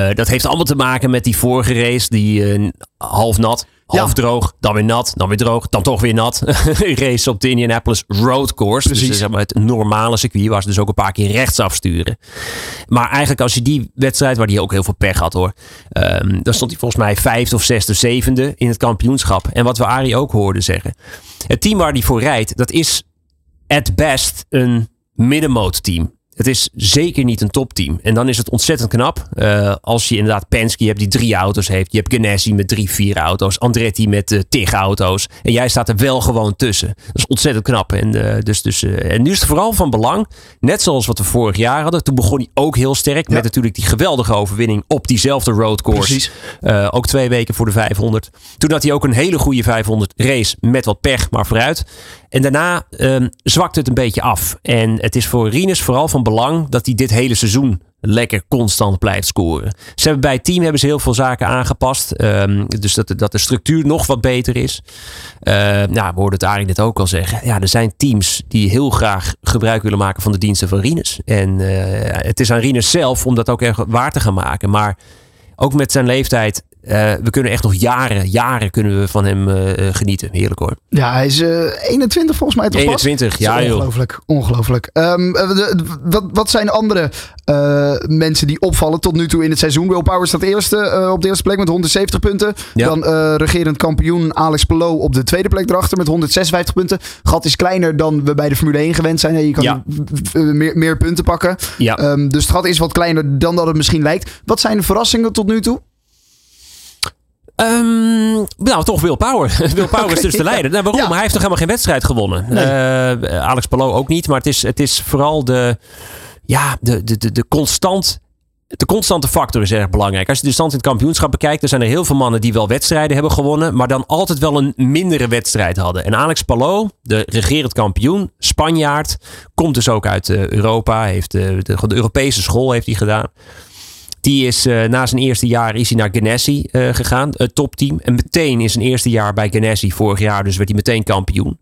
S3: Uh, dat heeft allemaal te maken met die vorige race. Die uh, half nat. Half droog, dan weer nat, dan weer droog, dan toch weer nat. race op de Indianapolis Road Course. Dus Precies. Dus zeg het normale circuit waar ze dus ook een paar keer rechts afsturen. Maar eigenlijk als je die wedstrijd, waar hij ook heel veel pech had hoor. Um, dan stond hij volgens mij vijfde of zesde, zevende in het kampioenschap. En wat we Arie ook hoorden zeggen. Het team waar hij voor rijdt, dat is at best een middenmoot het is zeker niet een topteam. En dan is het ontzettend knap. Uh, als je inderdaad Penske hebt die drie auto's heeft. Je hebt Ganassi met drie, vier auto's. Andretti met uh, tig auto's. En jij staat er wel gewoon tussen. Dat is ontzettend knap. En, uh, dus, dus, en nu is het vooral van belang. Net zoals wat we vorig jaar hadden. Toen begon hij ook heel sterk. Met natuurlijk die geweldige overwinning op diezelfde roadcourse. ook twee weken voor de 500. Toen had hij ook een hele goede 500 race. Met wat pech, maar vooruit. En daarna um, zwakt het een beetje af. En het is voor Rinus vooral van belang dat hij dit hele seizoen lekker constant blijft scoren. Ze hebben bij het team hebben ze heel veel zaken aangepast. Um, dus dat, dat de structuur nog wat beter is. Nou, we hoorden het Arie net ook al zeggen. Ja, er zijn teams die heel graag gebruik willen maken van de diensten van Rinus. En uh, het is aan Rinus zelf om dat ook erg waar te gaan maken. Maar ook met zijn leeftijd uh, we kunnen echt nog jaren, jaren kunnen we van hem uh, genieten. Heerlijk hoor.
S5: Ja, hij is uh, 21 volgens mij toch
S3: 21, ja
S5: Ongelooflijk, ongelooflijk. Um, wat, wat zijn andere mensen die opvallen tot nu toe in het seizoen? Will Power staat eerste, op de eerste plek met 170 punten. Ja. Dan regerend kampioen Alex Pelot op de tweede plek erachter met 156 punten. Gat is kleiner dan we bij de Formule 1 gewend zijn. Je kan ja. meer, meer punten pakken. Ja. Um, dus het gat is wat kleiner dan dat het misschien lijkt. Wat zijn de verrassingen tot nu toe?
S3: Um, nou, toch Will Power. Will Power is dus de leider. Nou, waarom? Hij heeft toch helemaal geen wedstrijd gewonnen. Nee. Uh, Alex Palou ook niet. Maar het is, het is vooral de, ja, de, de, de, de constant de constante factor is erg belangrijk. Als je de stand in het kampioenschap bekijkt, dan zijn er heel veel mannen die wel wedstrijden hebben gewonnen, maar dan altijd wel een mindere wedstrijd hadden. En Alex Palou, de regerend kampioen, Spanjaard, komt dus ook uit uh, Europa, heeft de, de, de, Europese school heeft hij gedaan. Die is uh, na zijn eerste jaar is hij naar Ganassi uh, gegaan, het topteam. En meteen in zijn eerste jaar bij Ganassi, vorig jaar dus, werd hij meteen kampioen.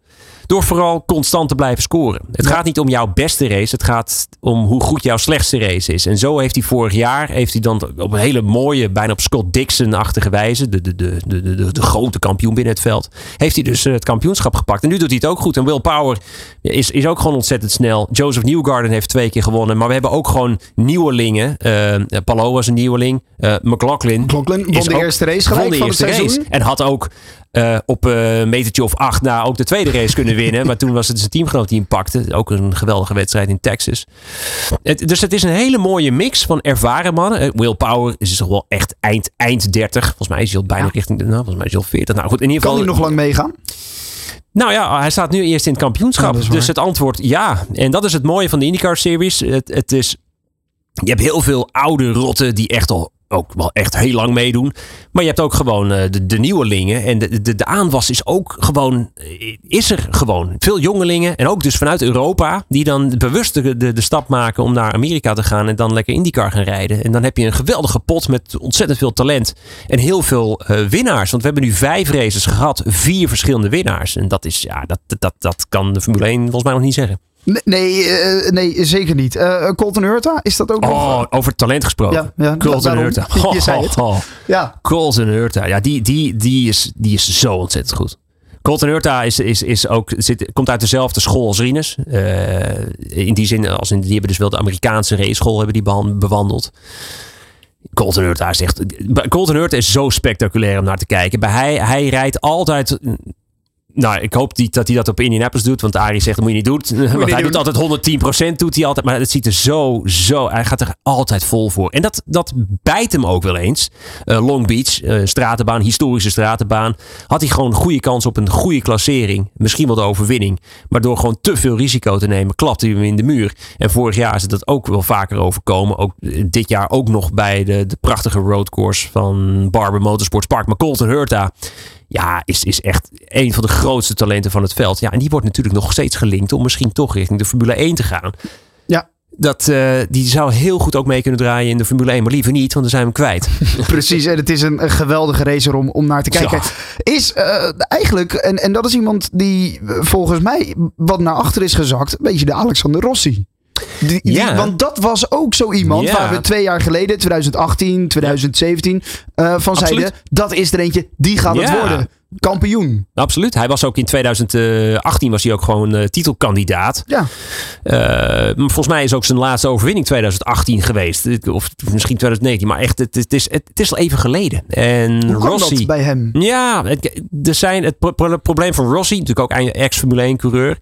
S3: Door vooral constant te blijven scoren. Het gaat niet om jouw beste race. Het gaat om hoe goed jouw slechtste race is. En zo heeft hij vorig jaar heeft hij dan op een hele mooie, bijna op Scott Dixon-achtige wijze. De, de, de, de, de, de, grote kampioen binnen het veld. Heeft hij dus eh, het kampioenschap gepakt. En nu doet hij het ook goed. En Will Power is, is ook gewoon ontzettend snel. Joseph Newgarden heeft twee keer gewonnen. Maar we hebben ook gewoon nieuwelingen. Uh, Palo was een nieuweling. Uh, McLaughlin.
S5: McLaughlin won de eerste race gelijk van het seizoen.
S3: En had ook uh, op een uh, metertje of acht na ook de tweede race kunnen winnen. maar toen was het zijn teamgenoot die hem pakte. Ook een geweldige wedstrijd in Texas. Het, dus het is een hele mooie mix van ervaren mannen. Uh, Will Power is toch wel echt eind, eind 30. Volgens mij is hij al bijna ja. richting nou, volgens mij is hij al 40. Nou goed, in ieder geval.
S5: Kan hij nog lang meegaan?
S3: Nou ja, hij staat nu eerst in het kampioenschap. Ja, dus het antwoord ja. En dat is het mooie van de IndyCar Series. Het, het is je hebt heel veel oude rotten die echt al ook wel echt heel lang meedoen. Maar je hebt ook gewoon uh, de, de nieuwelingen. En de, de, aanwas is ook gewoon, eh, is er gewoon. Veel jongelingen en ook dus vanuit Europa. Die dan bewust de, de, stap maken om naar Amerika te gaan. En dan lekker IndyCar gaan rijden. En dan heb je een geweldige pot met ontzettend veel talent. En heel veel uh, winnaars. Want we hebben nu vijf races gehad. Vier verschillende winnaars. En dat is, ja, dat, dat, dat kan de Formule 1 volgens mij nog niet zeggen.
S5: Nee, uh, nee zeker niet. Uh, Colton Hurta, is dat ook
S3: oh, nog? over talent gesproken. Ja, ja, Colton Hurta.
S5: je zei het. Oh,
S3: ja. Colton Hurta, ja, die, die, die, is, die is zo ontzettend goed. Colton Hurta is, is, is ook, zit, komt uit dezelfde school als Rinus. Uh, in die zin, als in, die hebben dus wel de Amerikaanse race school hebben die bewandeld. Colton Hurta is echt... Colton Hurta is zo spectaculair om naar te kijken. Bij hij, hij rijdt altijd nou, ik hoop die, dat hij dat op Indianapolis doet. Want Arie zegt, dat moet je niet doen. want hij doet altijd 110% doet hij altijd. Maar het ziet er zo, zo... Hij gaat er altijd vol voor. En dat, dat bijt hem ook wel eens. Uh, Long Beach, uh, stratenbaan, historische stratenbaan. Had hij gewoon een goede kans op een goede klassering. Misschien wel de overwinning. Maar door gewoon te veel risico te nemen, klapte hij hem in de muur. En vorig jaar is het dat ook wel vaker overkomen. Ook eh, dit jaar ook nog bij de, de prachtige roadcourse van Barber Motorsports Park. Maar Colton Hurta ja, is, is echt een van de grootste talenten van het veld. Ja, en die wordt natuurlijk nog steeds gelinkt om misschien toch richting de Formule 1 te gaan.
S5: Ja.
S3: Dat, eh, die zou heel goed ook mee kunnen draaien in de Formule 1. Maar liever niet, want dan zijn we hem kwijt.
S5: Precies, en het is een, een geweldige racer om, om naar te kijken. Is eh, eigenlijk, en, en dat is iemand die eh, volgens mij wat naar achter is gezakt, een beetje de Alexander Rossi. Die, die-
S3: Ja.
S5: want dat was ook zo iemand
S3: Ja.
S5: waar we twee jaar geleden, 2018, 2017, eh, van
S3: Absoluut.
S5: zeiden: dat is er eentje, die gaat het worden. Kampioen.
S3: Absoluut. Hij was ook in 2018 was hij ook gewoon eh, titelkandidaat.
S5: Ja,
S3: Eh, volgens mij is ook zijn laatste overwinning 2018 geweest. Of misschien 2019. Maar echt, het, het, is, het, het is al even geleden. En
S5: hoe
S3: Rossi.
S5: dat bij hem?
S3: Ja, het, er zijn het pro- pro- probleem van Rossi, natuurlijk ook ex-Formule 1 coureur.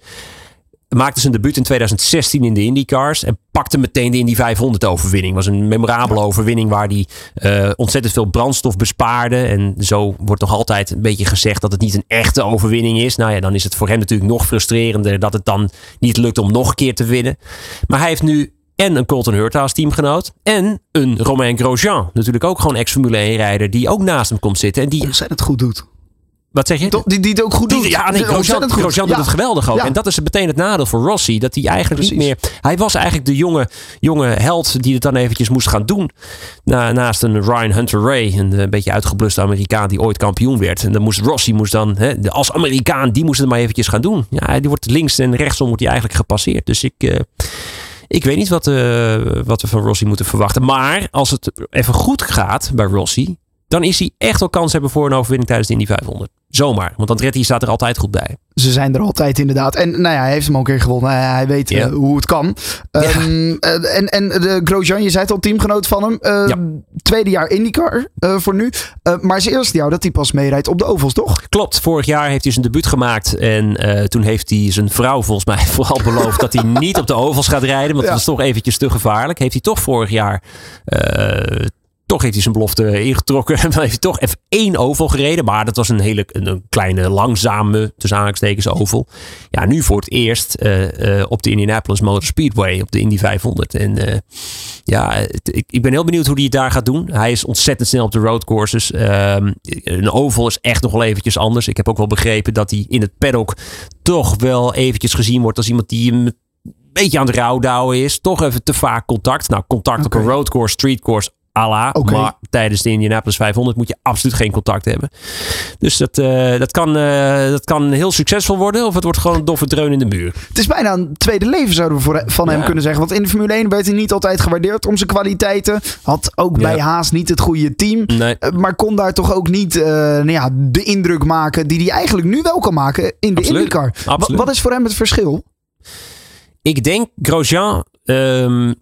S3: Maakte zijn debuut in 2016 in de IndyCars en pakte meteen de Indy 500 overwinning. Was een memorabele overwinning waar hij eh, ontzettend veel brandstof bespaarde. En zo wordt nog altijd een beetje gezegd dat het niet een echte overwinning is. Nou ja, dan is het voor hem natuurlijk nog frustrerender dat het dan niet lukt om nog een keer te winnen. Maar hij heeft nu en een Colton Hurta als teamgenoot. En een Romain Grosjean. Natuurlijk ook gewoon ex-Formule 1 rijder die ook naast hem komt zitten. En die,
S5: Ontzettend goed doet.
S3: Wat zeg je?
S5: Die, die het ook goed doet.
S3: Die- ja, nee, Grosjean. Grosjean doet
S5: Ja.
S3: het geweldig ook.
S5: Ja.
S3: En dat is meteen het nadeel voor Rossi. Dat hij eigenlijk niet meer... Hij was eigenlijk de jonge, jonge held die het dan eventjes moest gaan doen. Na, naast een Ryan Hunter Ray. Een, eh, beetje uitgebluste Amerikaan die ooit kampioen werd. En dan moest Rossi moest dan... Hè, de- als Amerikaan, die moest het maar eventjes gaan doen. Ja, die wordt links en rechtsom wordt hij eigenlijk gepasseerd. Dus ik... eh, ik weet niet wat, eh, wat we van Rossi moeten verwachten. Maar als het even goed gaat bij Rossi, dan is hij echt wel kans hebben voor een overwinning tijdens de Indy 500. Zomaar. Want Andretti staat er altijd goed bij.
S5: Ze zijn er altijd inderdaad. En nou ja, hij heeft hem ook een keer gewonnen. Hij, weet eh, hoe het kan. Ehm, eh, en, en de Grosjean, je zei het al, teamgenoot van hem. Eh,
S3: Ja.
S5: Tweede jaar IndyCar eh, voor nu. Maar zijn eerste jaar dat hij pas meerijdt op de ovals, toch?
S3: Klopt, vorig jaar heeft hij zijn debuut gemaakt. En toen heeft hij zijn vrouw volgens mij vooral beloofd dat hij niet op de ovals gaat rijden. Want
S5: Ja.
S3: dat is toch eventjes te gevaarlijk. Heeft hij toch vorig jaar... toch heeft hij zijn belofte ingetrokken. En dan heeft hij toch even één oval gereden. Maar dat was een hele een, kleine, langzame, tussen aanhalingstekens, oval. Ja, nu voor het eerst eh, eh, op de Indianapolis Motor Speedway. Op de Indy 500. En eh, ja, het- ik, ik ben heel benieuwd hoe hij het daar gaat doen. Hij is ontzettend snel op de roadcourses. Ehm een oval is echt nog wel eventjes anders. Ik heb ook wel begrepen dat hij in het paddock toch wel eventjes gezien wordt als iemand die een beetje aan het rouwdouwen is. Toch even te vaak contact. Nou, contact op een roadcourse, streetcourse, ala.
S5: Oké.
S3: Maar tijdens de Indianapolis 500 moet je absoluut geen contact hebben. Dus dat, eh, dat, kan, eh, dat kan heel succesvol worden. Of het wordt gewoon een doffe dreun in de muur.
S5: Het is bijna een tweede leven, zouden we voor, van hem kunnen zeggen. Want in de Formule 1 werd hij niet altijd gewaardeerd om zijn kwaliteiten. Had ook
S3: Ja.
S5: bij Haas niet het goede team.
S3: Nee.
S5: Eh, Maar kon daar toch ook niet eh, nou ja, de indruk maken die hij eigenlijk nu wel kan maken in de. IndyCar. Wat is voor hem het verschil?
S3: Ik denk Grosjean, ehm,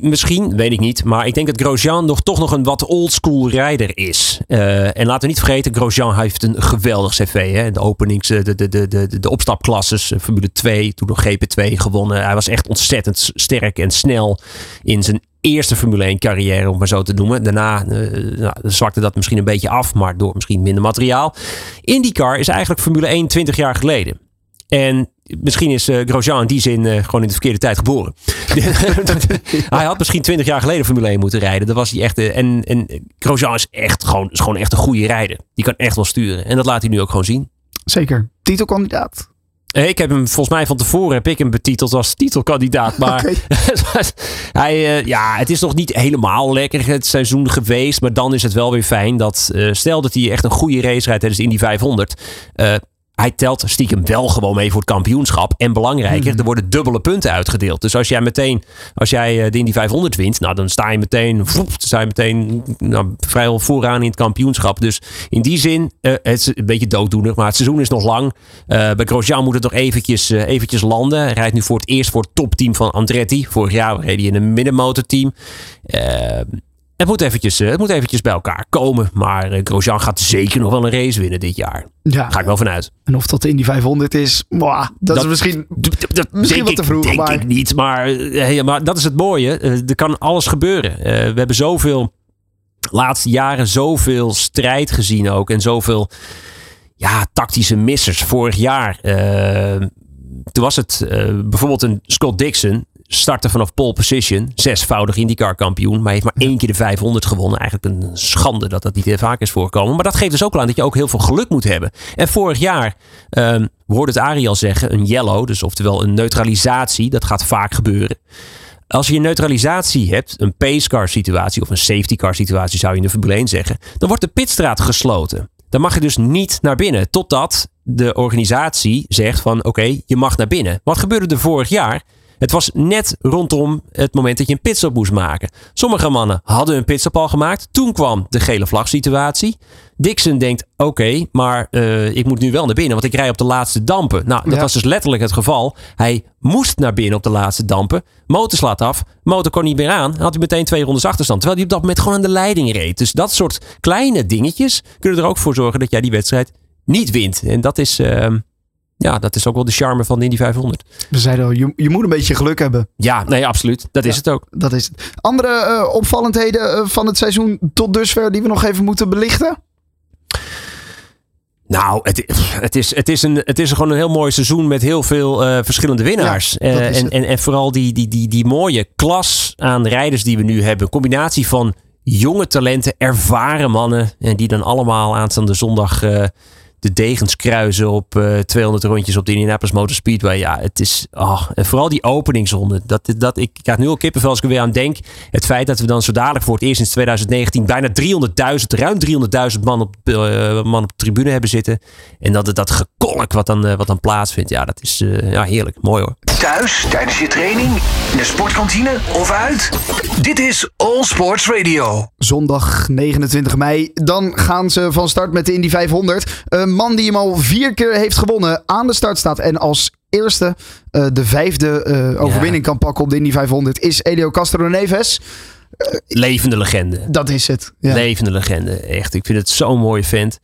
S3: misschien, weet ik niet. Maar ik denk dat Grosjean nog, toch nog een wat oldschool rijder is. Eh, en laten we niet vergeten, Grosjean heeft een geweldig cv. Hè? De openings, de, de, de, de, de opstapklasses, eh, Formule 2, toen nog GP2 gewonnen. Hij was echt ontzettend sterk en snel in zijn eerste Formule 1 carrière, om maar zo te noemen. Daarna eh, nou, zwakte dat misschien een beetje af, maar door misschien minder materiaal. IndyCar is eigenlijk Formule 1 20 jaar geleden. En misschien is eh, Grosjean in die zin eh, gewoon in de verkeerde tijd geboren. hij had misschien 20 jaar geleden Formule 1 moeten rijden. Dat was hij echt. eh, en, en Grosjean is echt gewoon, is gewoon echt een goede rijder. Die kan echt wel sturen. En dat laat hij nu ook gewoon zien.
S5: Zeker. Titelkandidaat.
S3: Ik heb hem volgens mij van tevoren heb ik hem betiteld als titelkandidaat. Maar hij, ja, het is nog niet helemaal lekker het seizoen geweest. Maar dan is het wel weer fijn dat stel dat hij echt een goede race rijdt tijdens de Indy 500. eh, hij telt stiekem wel gewoon mee voor het kampioenschap. En belangrijker, er worden dubbele punten uitgedeeld. Dus als jij meteen, als jij de Indy 500 wint, nou dan sta je meteen, dan sta je meteen nou, vrijwel vooraan in het kampioenschap. Dus in die zin, eh, het is een beetje dooddoener, maar het seizoen is nog lang. Eh, bij Grosjean moet het nog eventjes, eh, eventjes landen. Hij rijdt nu voor het eerst voor het topteam van Andretti. Vorig jaar reed hij in een middenmotorteam. Het moet, eventjes, eh, het moet eventjes bij elkaar komen. Maar eh, Grosjean gaat zeker nog wel een race winnen dit jaar.
S5: Ja.
S3: Ga ik wel vanuit.
S5: En of dat in die 500 is, mwah, dat, is misschien...
S3: dat
S5: Misschien wat te
S3: ik-
S5: vroeg,
S3: Denk
S5: maar-
S3: ik niet, maar, eh, maar dat is het mooie. Er kan alles gebeuren. We hebben zoveel, laatste jaren zoveel strijd gezien ook. En zoveel ja, tactische missers. Vorig jaar, toen was het bijvoorbeeld een Scott Dixon. Startte vanaf pole position. Zesvoudig IndyCar kampioen. Maar heeft maar één keer de 500 gewonnen. Eigenlijk een schande dat dat niet heel vaak is voorgekomen. Maar dat geeft dus ook aan dat je ook heel veel geluk moet hebben. En vorig jaar, um, we hoorden het Ari al zeggen, een yellow. Dus oftewel een neutralisatie. Dat gaat vaak gebeuren. Als je een neutralisatie hebt, een pacecar situatie of een safety car situatie zou je in de Formule 1 zeggen. Dan wordt de pitstraat gesloten. Dan mag je dus niet naar binnen. Totdat de organisatie zegt van oké, je mag naar binnen. Wat gebeurde er vorig jaar? Het was net rondom het moment dat je een pitstop moest maken. Sommige mannen hadden een pitstop al gemaakt. Toen kwam de gele vlag situatie. Dixon denkt, oké, maar uh, ik moet nu wel naar binnen, want ik rij op de laatste dampen. Nou, dat was dus letterlijk het geval. Hij moest naar binnen op de laatste dampen. Motor slaat af, motor kon niet meer aan. Had hij meteen twee rondes achterstand. Terwijl hij op dat moment gewoon aan de leiding reed. Dus dat soort kleine dingetjes kunnen er ook voor zorgen dat jij die wedstrijd niet wint. En dat is... Uh, ja, dat is ook wel de charme van de Indy 500.
S5: We zeiden al, je, je moet een beetje geluk hebben.
S3: Ja, nee, absoluut. Dat is het ook.
S5: Dat is het. Andere uh, opvallendheden uh, van het seizoen tot dusver die we nog even moeten belichten?
S3: Nou, het, het, is, het, is een, het is gewoon een heel mooi seizoen met heel veel uh, verschillende winnaars. Ja, en, en, en vooral die, die, die, die mooie klas aan rijders die we nu hebben. Een combinatie van jonge talenten, ervaren mannen. En die dan allemaal aanstaande zondag de degens kruisen op uh, eh, 200 rondjes op de Indianapolis Motor Speedway. Ja, het is. Oh, en vooral die openingsronde. Dat, dat, ik krijg nu al kippenvel als ik er weer aan denk. Het feit dat we dan zo dadelijk voor het eerst sinds 2019 bijna 300.000, ruim 300.000 man op, uh, man op de tribune hebben zitten. En dat dat gekolk wat dan, uh, wat dan plaatsvindt. Ja, dat is ja, heerlijk. Mooi hoor.
S4: Thuis, tijdens je training, in de sportkantine of uit. Dit is All Sports Radio.
S5: Zondag 29 mei. Dan gaan ze van start met de Indy 500 man die hem al vier keer heeft gewonnen aan de start staat. En als eerste uh, de vijfde uh, overwinning ja. kan pakken op de Indy 500 is Elio Castro Neves.
S3: Uh, Levende legende.
S5: Dat is het.
S3: Ja. Levende legende. Echt. Ik vind het zo'n mooie vent.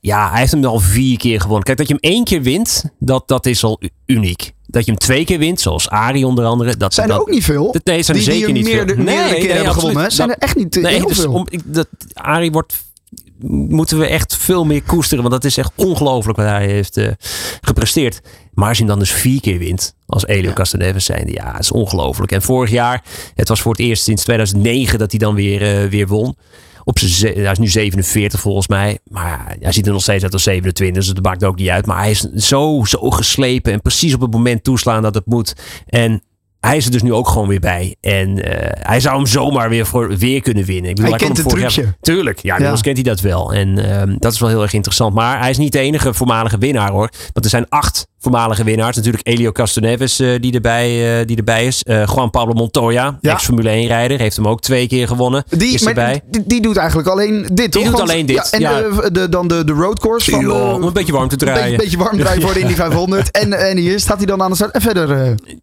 S3: ja, hij heeft hem al vier keer gewonnen. Kijk, dat je hem één keer wint, dat, dat is al uniek. Dat je hem twee keer wint, zoals Ari onder andere. Dat,
S5: zijn er
S3: dat,
S5: ook niet veel.
S3: Dat, nee, zijn er
S5: die,
S3: zeker
S5: die
S3: niet
S5: meer,
S3: veel.
S5: Nee,
S3: nee,
S5: gewonnen. Zijn er echt niet
S3: nee,
S5: heel
S3: dus
S5: veel.
S3: Om, dat, Ari wordt moeten we echt veel meer koesteren. Want dat is echt ongelooflijk wat hij heeft uh, gepresteerd. Maar als je hem dan dus vier keer wint, als Elio ja. Castaneves zijnde, ja, dat is ongelooflijk. En vorig jaar, het was voor het eerst sinds 2009 dat hij dan weer, uh, weer won. Op zijn, hij is nu 47 volgens mij. Maar hij ziet er nog steeds uit als 27. Dus dat maakt ook niet uit. Maar hij is zo, zo geslepen. En precies op het moment toeslaan dat het moet. En hij is er dus nu ook gewoon weer bij. En uh, hij zou hem zomaar weer, voor, weer kunnen winnen. Ik
S5: bedoel, hij, hij kent het trucje.
S3: Jaar, tuurlijk, ja, ja. kent hij dat wel. En uh, dat is wel heel erg interessant. Maar hij is niet de enige voormalige winnaar hoor. Want er zijn acht voormalige winnaars. Natuurlijk Elio Castaneves uh, die, erbij, uh, die erbij is. Uh, Juan Pablo Montoya, ja. ex-Formule 1 rijder. Heeft hem ook twee keer gewonnen.
S5: Die,
S3: is erbij.
S5: Die, die, doet eigenlijk alleen dit,
S3: Die
S5: toch?
S3: doet
S5: Want,
S3: alleen dit,
S5: Ja, en
S3: ja.
S5: De, de, dan de, de roadcourse van... De-
S3: om een beetje warm te
S5: een beetje,
S3: draaien.
S5: beetje warm draaien voor de Indy 500. En, en hier staat hij dan aan de start. En verder...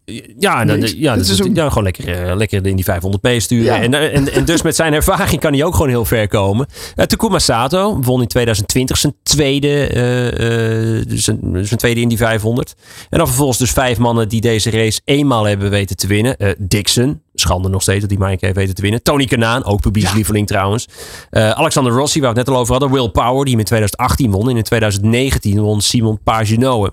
S5: eh,
S3: Ja, dan, ja, ja gewoon lekker, eh, lekker in die 500 meesturen.
S5: Ja.
S3: En, eh, en, en dus met zijn ervaring kan hij ook gewoon heel ver komen. Takuma Sato won in 2020 zijn tweede, eh, eh, zijn, zijn tweede Indy 500. En dan vervolgens dus vijf mannen die deze race eenmaal hebben weten te winnen. Eh, Dixon, schande nog steeds dat hij maar een keer heeft weten te winnen. Tony Kanaan, ook publiekslieveling trouwens. Eh, Alexander Rossi, waar we het net al over hadden. Will Power, die hem in 2018 won. En in 2019 won Simon Pagenaud.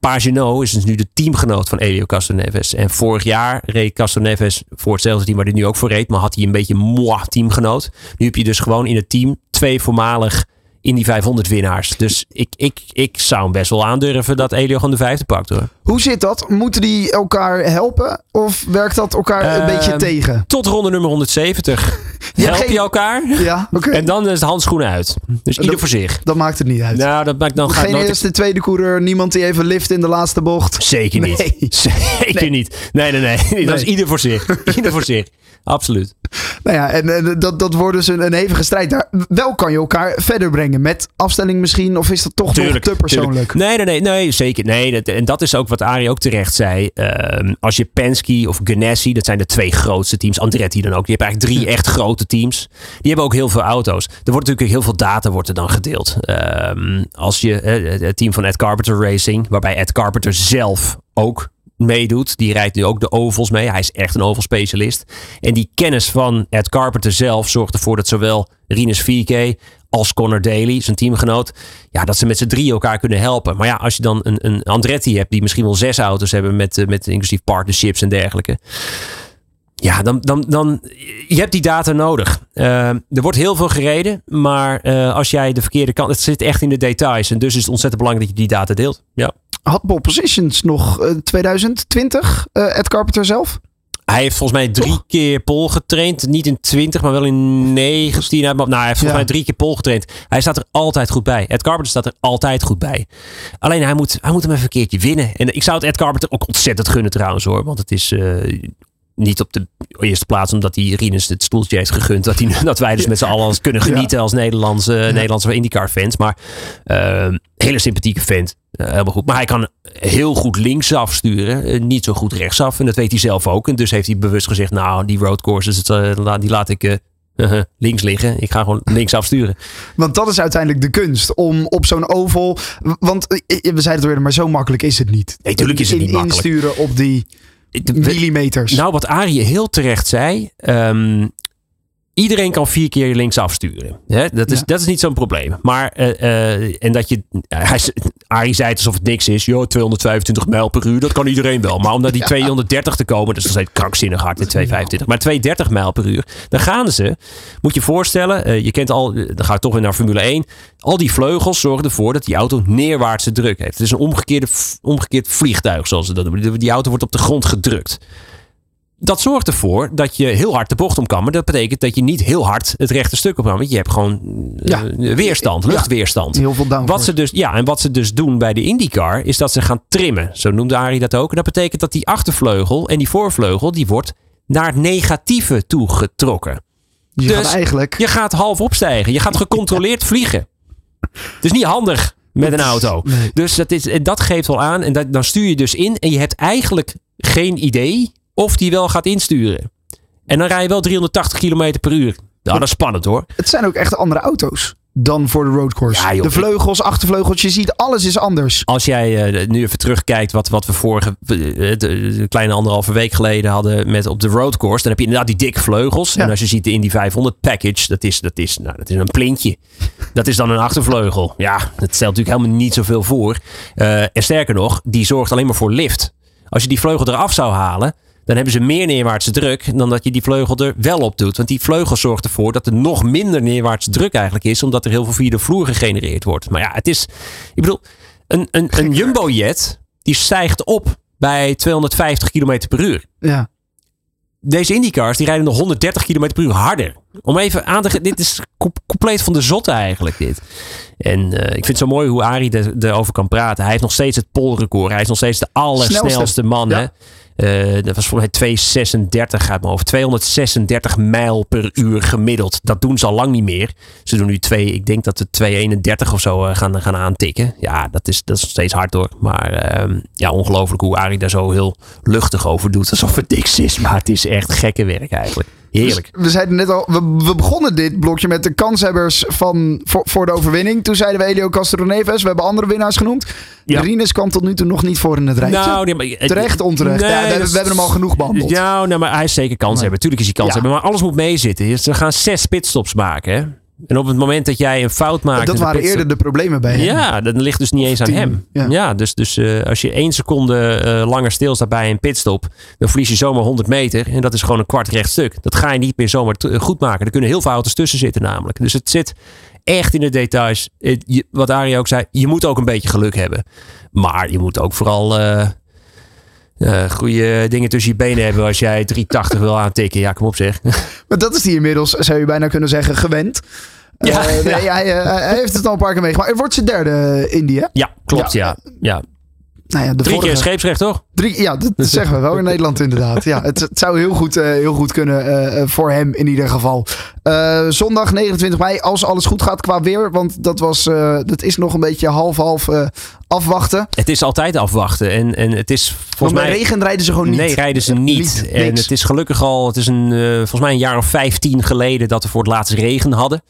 S3: Pagenaud is dus nu de teamgenoot van Elio Castroneves. En vorig jaar reed Castroneves voor hetzelfde team waar hij nu ook voor reed. Maar had hij een beetje moi teamgenoot. Nu heb je dus gewoon in het team twee voormalig in die 500 winnaars. Dus ik, ik, ik zou hem best wel aandurven dat Elio gewoon de vijfde pakt hoor.
S5: hoe zit dat? Moeten die elkaar helpen? Of werkt dat elkaar een
S3: Ehm,
S5: beetje tegen?
S3: Tot ronde nummer 170.
S5: Ja,
S3: Help je elkaar?
S5: Ja, oké.
S3: En dan is de handschoenen uit. Dus ieder voor zich.
S5: Dat maakt het niet uit.
S3: Nou, dat maakt dan
S5: Geen eerste, tweede coureur. Niemand die even lift in de laatste bocht.
S3: Zeker niet.
S5: Nee.
S3: Zeker
S5: Nee.
S3: niet. Nee, nee, nee. Dat is ieder voor zich. Ieder voor zich. Absoluut.
S5: Nou ja, en, en dat, dat wordt dus een, een hevige strijd daar. Wel kan je elkaar verder brengen. Met afstelling misschien. Of is dat toch nog te persoonlijk?
S3: tuurlijk. Nee, nee, nee, nee, zeker. Nee, dat, en dat is ook wat Arie ook terecht zei. Ehm, als je Penske of Ganassi, dat zijn de twee grootste teams. Andretti dan ook. Je hebt eigenlijk drie echt grote teams. Die hebben ook heel veel auto's. Er wordt natuurlijk heel veel data wordt er dan gedeeld. Ehm, als je eh, het team van Ed Carpenter Racing, waarbij Ed Carpenter zelf ook meedoet. Die rijdt nu ook de ovals mee. Hij is echt een oval specialist. En die kennis van Ed Carpenter zelf zorgt ervoor dat zowel Rinus 4K als Connor Daly, zijn teamgenoot. Ja, dat ze met z'n drie elkaar kunnen helpen. Maar ja, als je dan een, een Andretti hebt die misschien wel zes auto's hebben met, eh, met inclusief partnerships en dergelijke. Ja, dan, dan, dan je hebt die data nodig. Uh, er wordt heel veel gereden, maar uh, als jij de verkeerde kant, het zit echt in de details. En dus is het ontzettend belangrijk dat je die data deelt. Ja.
S5: Had Pole Positions nog uh, 2020, Ed Carpenter zelf?
S3: Hij heeft volgens mij drie Toch? keer pol getraind. Niet in 20, maar wel in 19. Nou, hij heeft volgens ja. mij drie keer pol getraind. Hij staat er altijd goed bij. Ed Carpenter staat er altijd goed bij. Alleen hij moet, hij moet hem even een keertje winnen. En ik zou het Ed Carpenter ook ontzettend gunnen trouwens hoor. Want het is uh, niet op de eerste plaats omdat hij Rinus het stoeltje heeft gegund. Dat, hij, dat wij dus met z'n allen kunnen genieten als Nederlandse, ja. Nederlandse IndyCar fans. Maar uh, hele sympathieke vent. Uh, helemaal goed. Maar hij kan heel goed linksaf sturen. Uh, niet zo goed rechtsaf. En dat weet hij zelf ook. En dus heeft hij bewust gezegd, nou die roadcourses, die laat ik... Uh, links liggen. Ik ga gewoon links afsturen.
S5: Want dat is uiteindelijk de kunst. Om op zo'n oval. Want we zeiden het weer, maar zo makkelijk is het niet.
S3: Nee, tuurlijk is het niet makkelijk.
S5: Insturen op die millimeters.
S3: Nou, wat Arie heel terecht zei. Um, iedereen kan vier keer links afsturen. Hè? Dat, is, ja. dat is niet zo'n probleem. Maar, uh, uh, en dat je, hij, Arie zei het alsof het niks is. Joh, 225 mijl per uur, dat kan iedereen wel. Maar om naar die ja. 230 te komen, dat is nog krankzinnig hard, de 225. Maar 230 mijl per uur, dan gaan ze. Moet je voorstellen, uh, je kent al, dan ga ik toch weer naar Formule 1. Al die vleugels zorgen ervoor dat die auto neerwaartse druk heeft. Het is een omgekeerde, omgekeerd vliegtuig, zoals ze dat noemen. Die auto wordt op de grond gedrukt dat zorgt ervoor dat je heel hard de bocht om kan. Maar dat betekent dat je niet heel hard het rechte stuk op kan. Want je hebt gewoon ja. uh, weerstand, luchtweerstand.
S5: Ja, heel veel downforce.
S3: Wat ze dus, ja, en wat ze dus doen bij de IndyCar is dat ze gaan trimmen. Zo noemde Arie dat ook. En dat betekent dat die achtervleugel en die voorvleugel, die wordt naar het negatieve toe getrokken.
S5: Je dus gaat eigenlijk...
S3: je gaat half opstijgen. Je gaat gecontroleerd vliegen. Het is niet handig met een auto. Nee. Dus dat, is, dat geeft wel aan. En dat, dan stuur je dus in. En je hebt eigenlijk geen idee of die wel gaat insturen. En dan rij je wel 380 km per uur. Nou, dat is spannend hoor.
S5: Het zijn ook echt andere auto's dan voor de roadcourse. Ja, joh, de vleugels, achtervleugels, je ziet alles is anders.
S3: Als jij uh, nu even terugkijkt wat, wat we vorige uh, de kleine anderhalve week geleden hadden met op de roadcourse, dan heb je inderdaad die dikke vleugels. Ja. En als je ziet de Indy 500 package, dat is, dat is, nou, dat is een plintje. Dat is dan een achtervleugel. Ja, dat stelt natuurlijk helemaal niet zoveel voor. Uh, en sterker nog, die zorgt alleen maar voor lift. Als je die vleugel eraf zou halen, dan hebben ze meer neerwaartse druk dan dat je die vleugel er wel op doet. Want die vleugel zorgt ervoor dat er nog minder neerwaartse druk eigenlijk is, omdat er heel veel via de vloer gegenereerd wordt. Maar ja, het is, ik bedoel, een, een, een jumbo-jet die stijgt op bij 250 km per uur.
S5: Ja.
S3: Deze IndyCars die rijden nog 130 km per uur harder. Om even aan te dit is compleet van de zotte eigenlijk dit. En uh, ik vind het zo mooi hoe Arie erover kan praten. Hij heeft nog steeds het polrecord. Hij is nog steeds de allersnelste man. Ja. Hè? Uh, dat was voor mij 236 uit mijn hoofd. 236 mijl per uur gemiddeld. Dat doen ze al lang niet meer. Ze doen nu twee, ik denk dat ze 231 of zo uh, gaan, gaan aantikken. Ja, dat is, dat is steeds hard hoor. Maar uh, ja, ongelooflijk hoe Arie daar zo heel luchtig over doet. Alsof het niks is. Maar het is echt gekke werk eigenlijk. Heerlijk.
S5: Dus we zeiden net al, we, we, begonnen dit blokje met de kanshebbers van, voor, voor de overwinning. Toen zeiden we Elio Castroneves. We hebben andere winnaars genoemd. Ja. Rines kwam tot nu toe nog niet voor in het rijtje.
S3: Nou, nee, maar,
S5: Terecht, onterecht. Nee, ja, we, we, hebben hem al genoeg behandeld.
S3: Ja, nee, maar hij is zeker kans hebben. Tuurlijk is hij kans hebben. Maar alles moet meezitten. Ze gaan zes pitstops maken. Hè? En op het moment dat jij een fout maakt.
S5: Dat waren eerder de problemen bij hem.
S3: Ja, dat ligt dus niet eens aan hem. Ja, ja dus, dus uh, als je één seconde uh, langer stilstaat bij een pitstop. dan verlies je zomaar 100 meter. En dat is gewoon een kwart recht stuk. Dat ga je niet meer zomaar goed maken. Er kunnen heel veel auto's tussen zitten, namelijk. Dus het zit echt in de details. Het, je, wat Arie ook zei, je moet ook een beetje geluk hebben. Maar je moet ook vooral. Uh, uh, goede dingen tussen je benen hebben als jij 380 wil aantikken. Ja, kom op zeg.
S5: Maar dat is hij inmiddels, zou je bijna kunnen zeggen, gewend.
S3: Ja,
S5: uh, nee, ja. Hij, hij, heeft het al een paar keer meegemaakt. Wordt zijn derde India.
S3: Ja, klopt. Ja. ja. ja.
S5: Nou ja, de
S3: Drie
S5: vorige...
S3: keer scheepsrecht, toch?
S5: Drie, ja, dat zeggen we wel in Nederland inderdaad. Ja, het, het zou heel goed, uh, heel goed kunnen uh, voor hem in ieder geval. Uh, zondag 29 mei, als alles goed gaat qua weer. Want dat, was, dat is nog een beetje half-half afwachten.
S3: Het is altijd afwachten. En, en het is volgens
S5: mij... regen rijden ze gewoon niet.
S3: Nee, rijden ze niet. niet en niks. het is gelukkig al... Het is een, volgens mij een jaar of 15 geleden dat we voor het laatst regen hadden.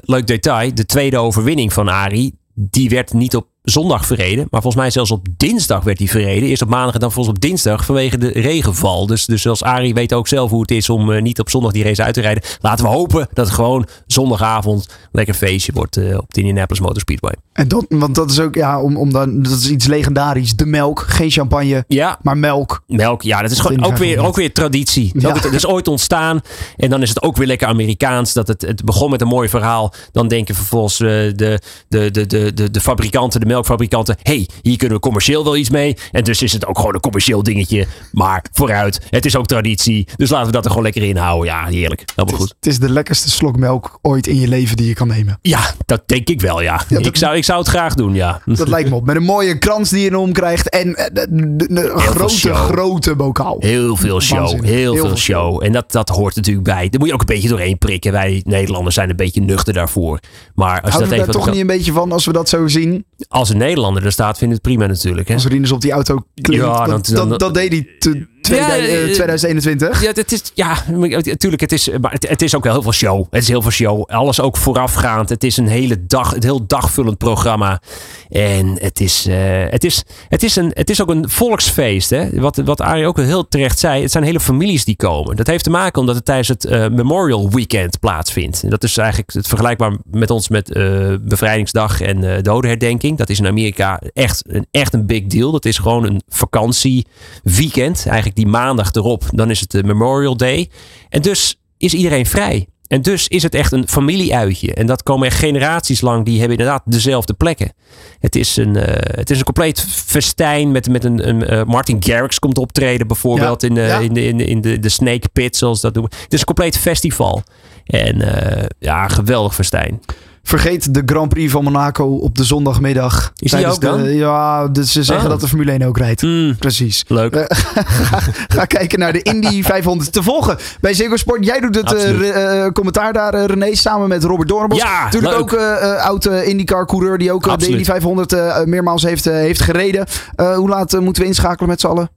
S3: leuk detail. De tweede overwinning van Arie die werd niet op zondag verreden. Maar volgens mij zelfs op dinsdag werd hij verreden. Eerst op maandag en dan volgens op dinsdag vanwege de regenval. Dus, dus zoals Arie weet ook zelf hoe het is om eh, niet op zondag die race uit te rijden. Laten we hopen dat het gewoon zondagavond lekker feestje wordt eh, op de Indianapolis Motor Speedway.
S5: En dat, want dat is ook, ja, om, om dan, dat is iets legendarisch. De melk, geen champagne,
S3: Ja,
S5: maar melk.
S3: Melk, ja, dat is
S5: Dat
S3: gewoon ook weer, ook weer traditie.
S5: Ja.
S3: Het is ooit ontstaan en dan is het ook weer lekker Amerikaans. Dat het, het begon met een mooi verhaal. Dan denken vervolgens eh, de, de, de, de, de, de fabrikanten, de melkfabrikanten... hey, hier kunnen we commercieel wel iets mee. En dus is het ook gewoon een commercieel dingetje. Maar vooruit, het is ook traditie. Dus laten we dat er gewoon lekker in houden. Ja, heerlijk. Helemaal goed.
S5: Het is de lekkerste slok melk ooit in je leven die je kan nemen.
S3: Ja, dat denk ik wel, ja.
S5: dat-
S3: ik, zou, ik zou het graag doen, ja.
S5: Dat lijkt me op. Met een mooie krans die je erom krijgt. En eh, een grote, grote bokaal.
S3: Heel veel show. Heel,
S5: Heel
S3: veel
S5: veel
S3: show. En dat, dat hoort natuurlijk bij. Daar moet je ook een beetje doorheen prikken. Wij Nederlanders zijn een beetje nuchter daarvoor. Maar als je
S5: Houden
S3: dat
S5: we daar
S3: even
S5: toch niet een beetje van als we dat zo zien?
S3: als een Nederlander er staat, vindt het prima natuurlijk. Hè?
S5: Als Rinus op die auto klinkt.
S3: Ja,
S5: dat,
S3: dan- dan-
S5: dat, dat deed hij te-
S3: Ja,
S5: tweede- eh,
S3: eh,
S5: 2021.
S3: Ja, het is, ja, natuurlijk. Het is, maar het, het is ook wel heel veel show. Het is heel veel show. Alles ook voorafgaand. Het is een hele dag, het heel dagvullend programma. En het is, eh, het is, het is, een, het is ook een volksfeest. Hè? Wat, wat Arie ook heel terecht zei. Het zijn hele families die komen. Dat heeft te maken omdat het tijdens het eh, Memorial Weekend plaatsvindt. En dat is eigenlijk het vergelijkbaar met ons met eh, Bevrijdingsdag en eh dodenherdenking. Dat is in Amerika echt een, echt een big deal. Dat is gewoon een vakantieweekend. Eigenlijk die maandag erop. Dan is het de Memorial Day. En dus is iedereen vrij. En dus is het echt een familieuitje. En dat komen echt generaties lang. Die hebben inderdaad dezelfde plekken. Het is een, eh, het is een compleet festijn. Met, met een, een eh, Martin Garrix komt optreden bijvoorbeeld.
S5: Ja,
S3: In, de,
S5: ja.
S3: in, de, in, de, in de, de Snake Pit zoals dat noemen. Het is een compleet festival. En eh, ja, geweldig festijn.
S5: Vergeet de Grand Prix van Monaco op de zondagmiddag.
S3: die ook dan?
S5: de- Ja, dus ze zeggen
S3: Oh.
S5: dat de Formule 1 ook rijdt.
S3: Mm,
S5: Precies.
S3: leuk.
S5: Eh, ga, ga kijken naar de Indy 500 te volgen bij Ziggo Sport. Jij doet het eh, eh, commentaar daar, René, samen met Robert Doornbos.
S3: Ja,
S5: Natuurlijk
S3: leuk.
S5: ook eh, oud IndyCar-coureur die ook de. Indy 500 eh, meermaals heeft, heeft gereden. Hoe laat moeten we inschakelen met z'n allen?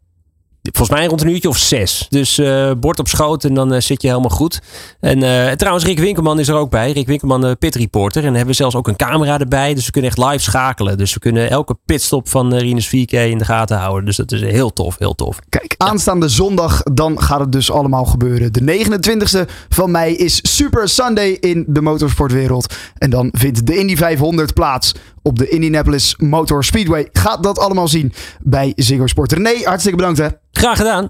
S3: Volgens mij rond een uurtje of zes. Dus eh, bord op schoot en dan eh, zit je helemaal goed. En eh, trouwens, Rick Winkelman is er ook bij. Rick Winkelman, eh, pit reporter. En dan hebben we zelfs ook een camera erbij. Dus we kunnen echt live schakelen. Dus we kunnen elke pitstop van uh, Rinus 4K in de gaten houden. Dus dat is heel tof, heel tof.
S5: Kijk, aanstaande zondag, dan gaat het dus allemaal gebeuren. De 29e van mei is Super Sunday in de motorsportwereld. En dan vindt de Indy 500 plaats op de Indianapolis Motor Speedway. Gaat dat allemaal zien bij Ziggo Sport. René, hartstikke bedankt hè.
S3: Graag gedaan.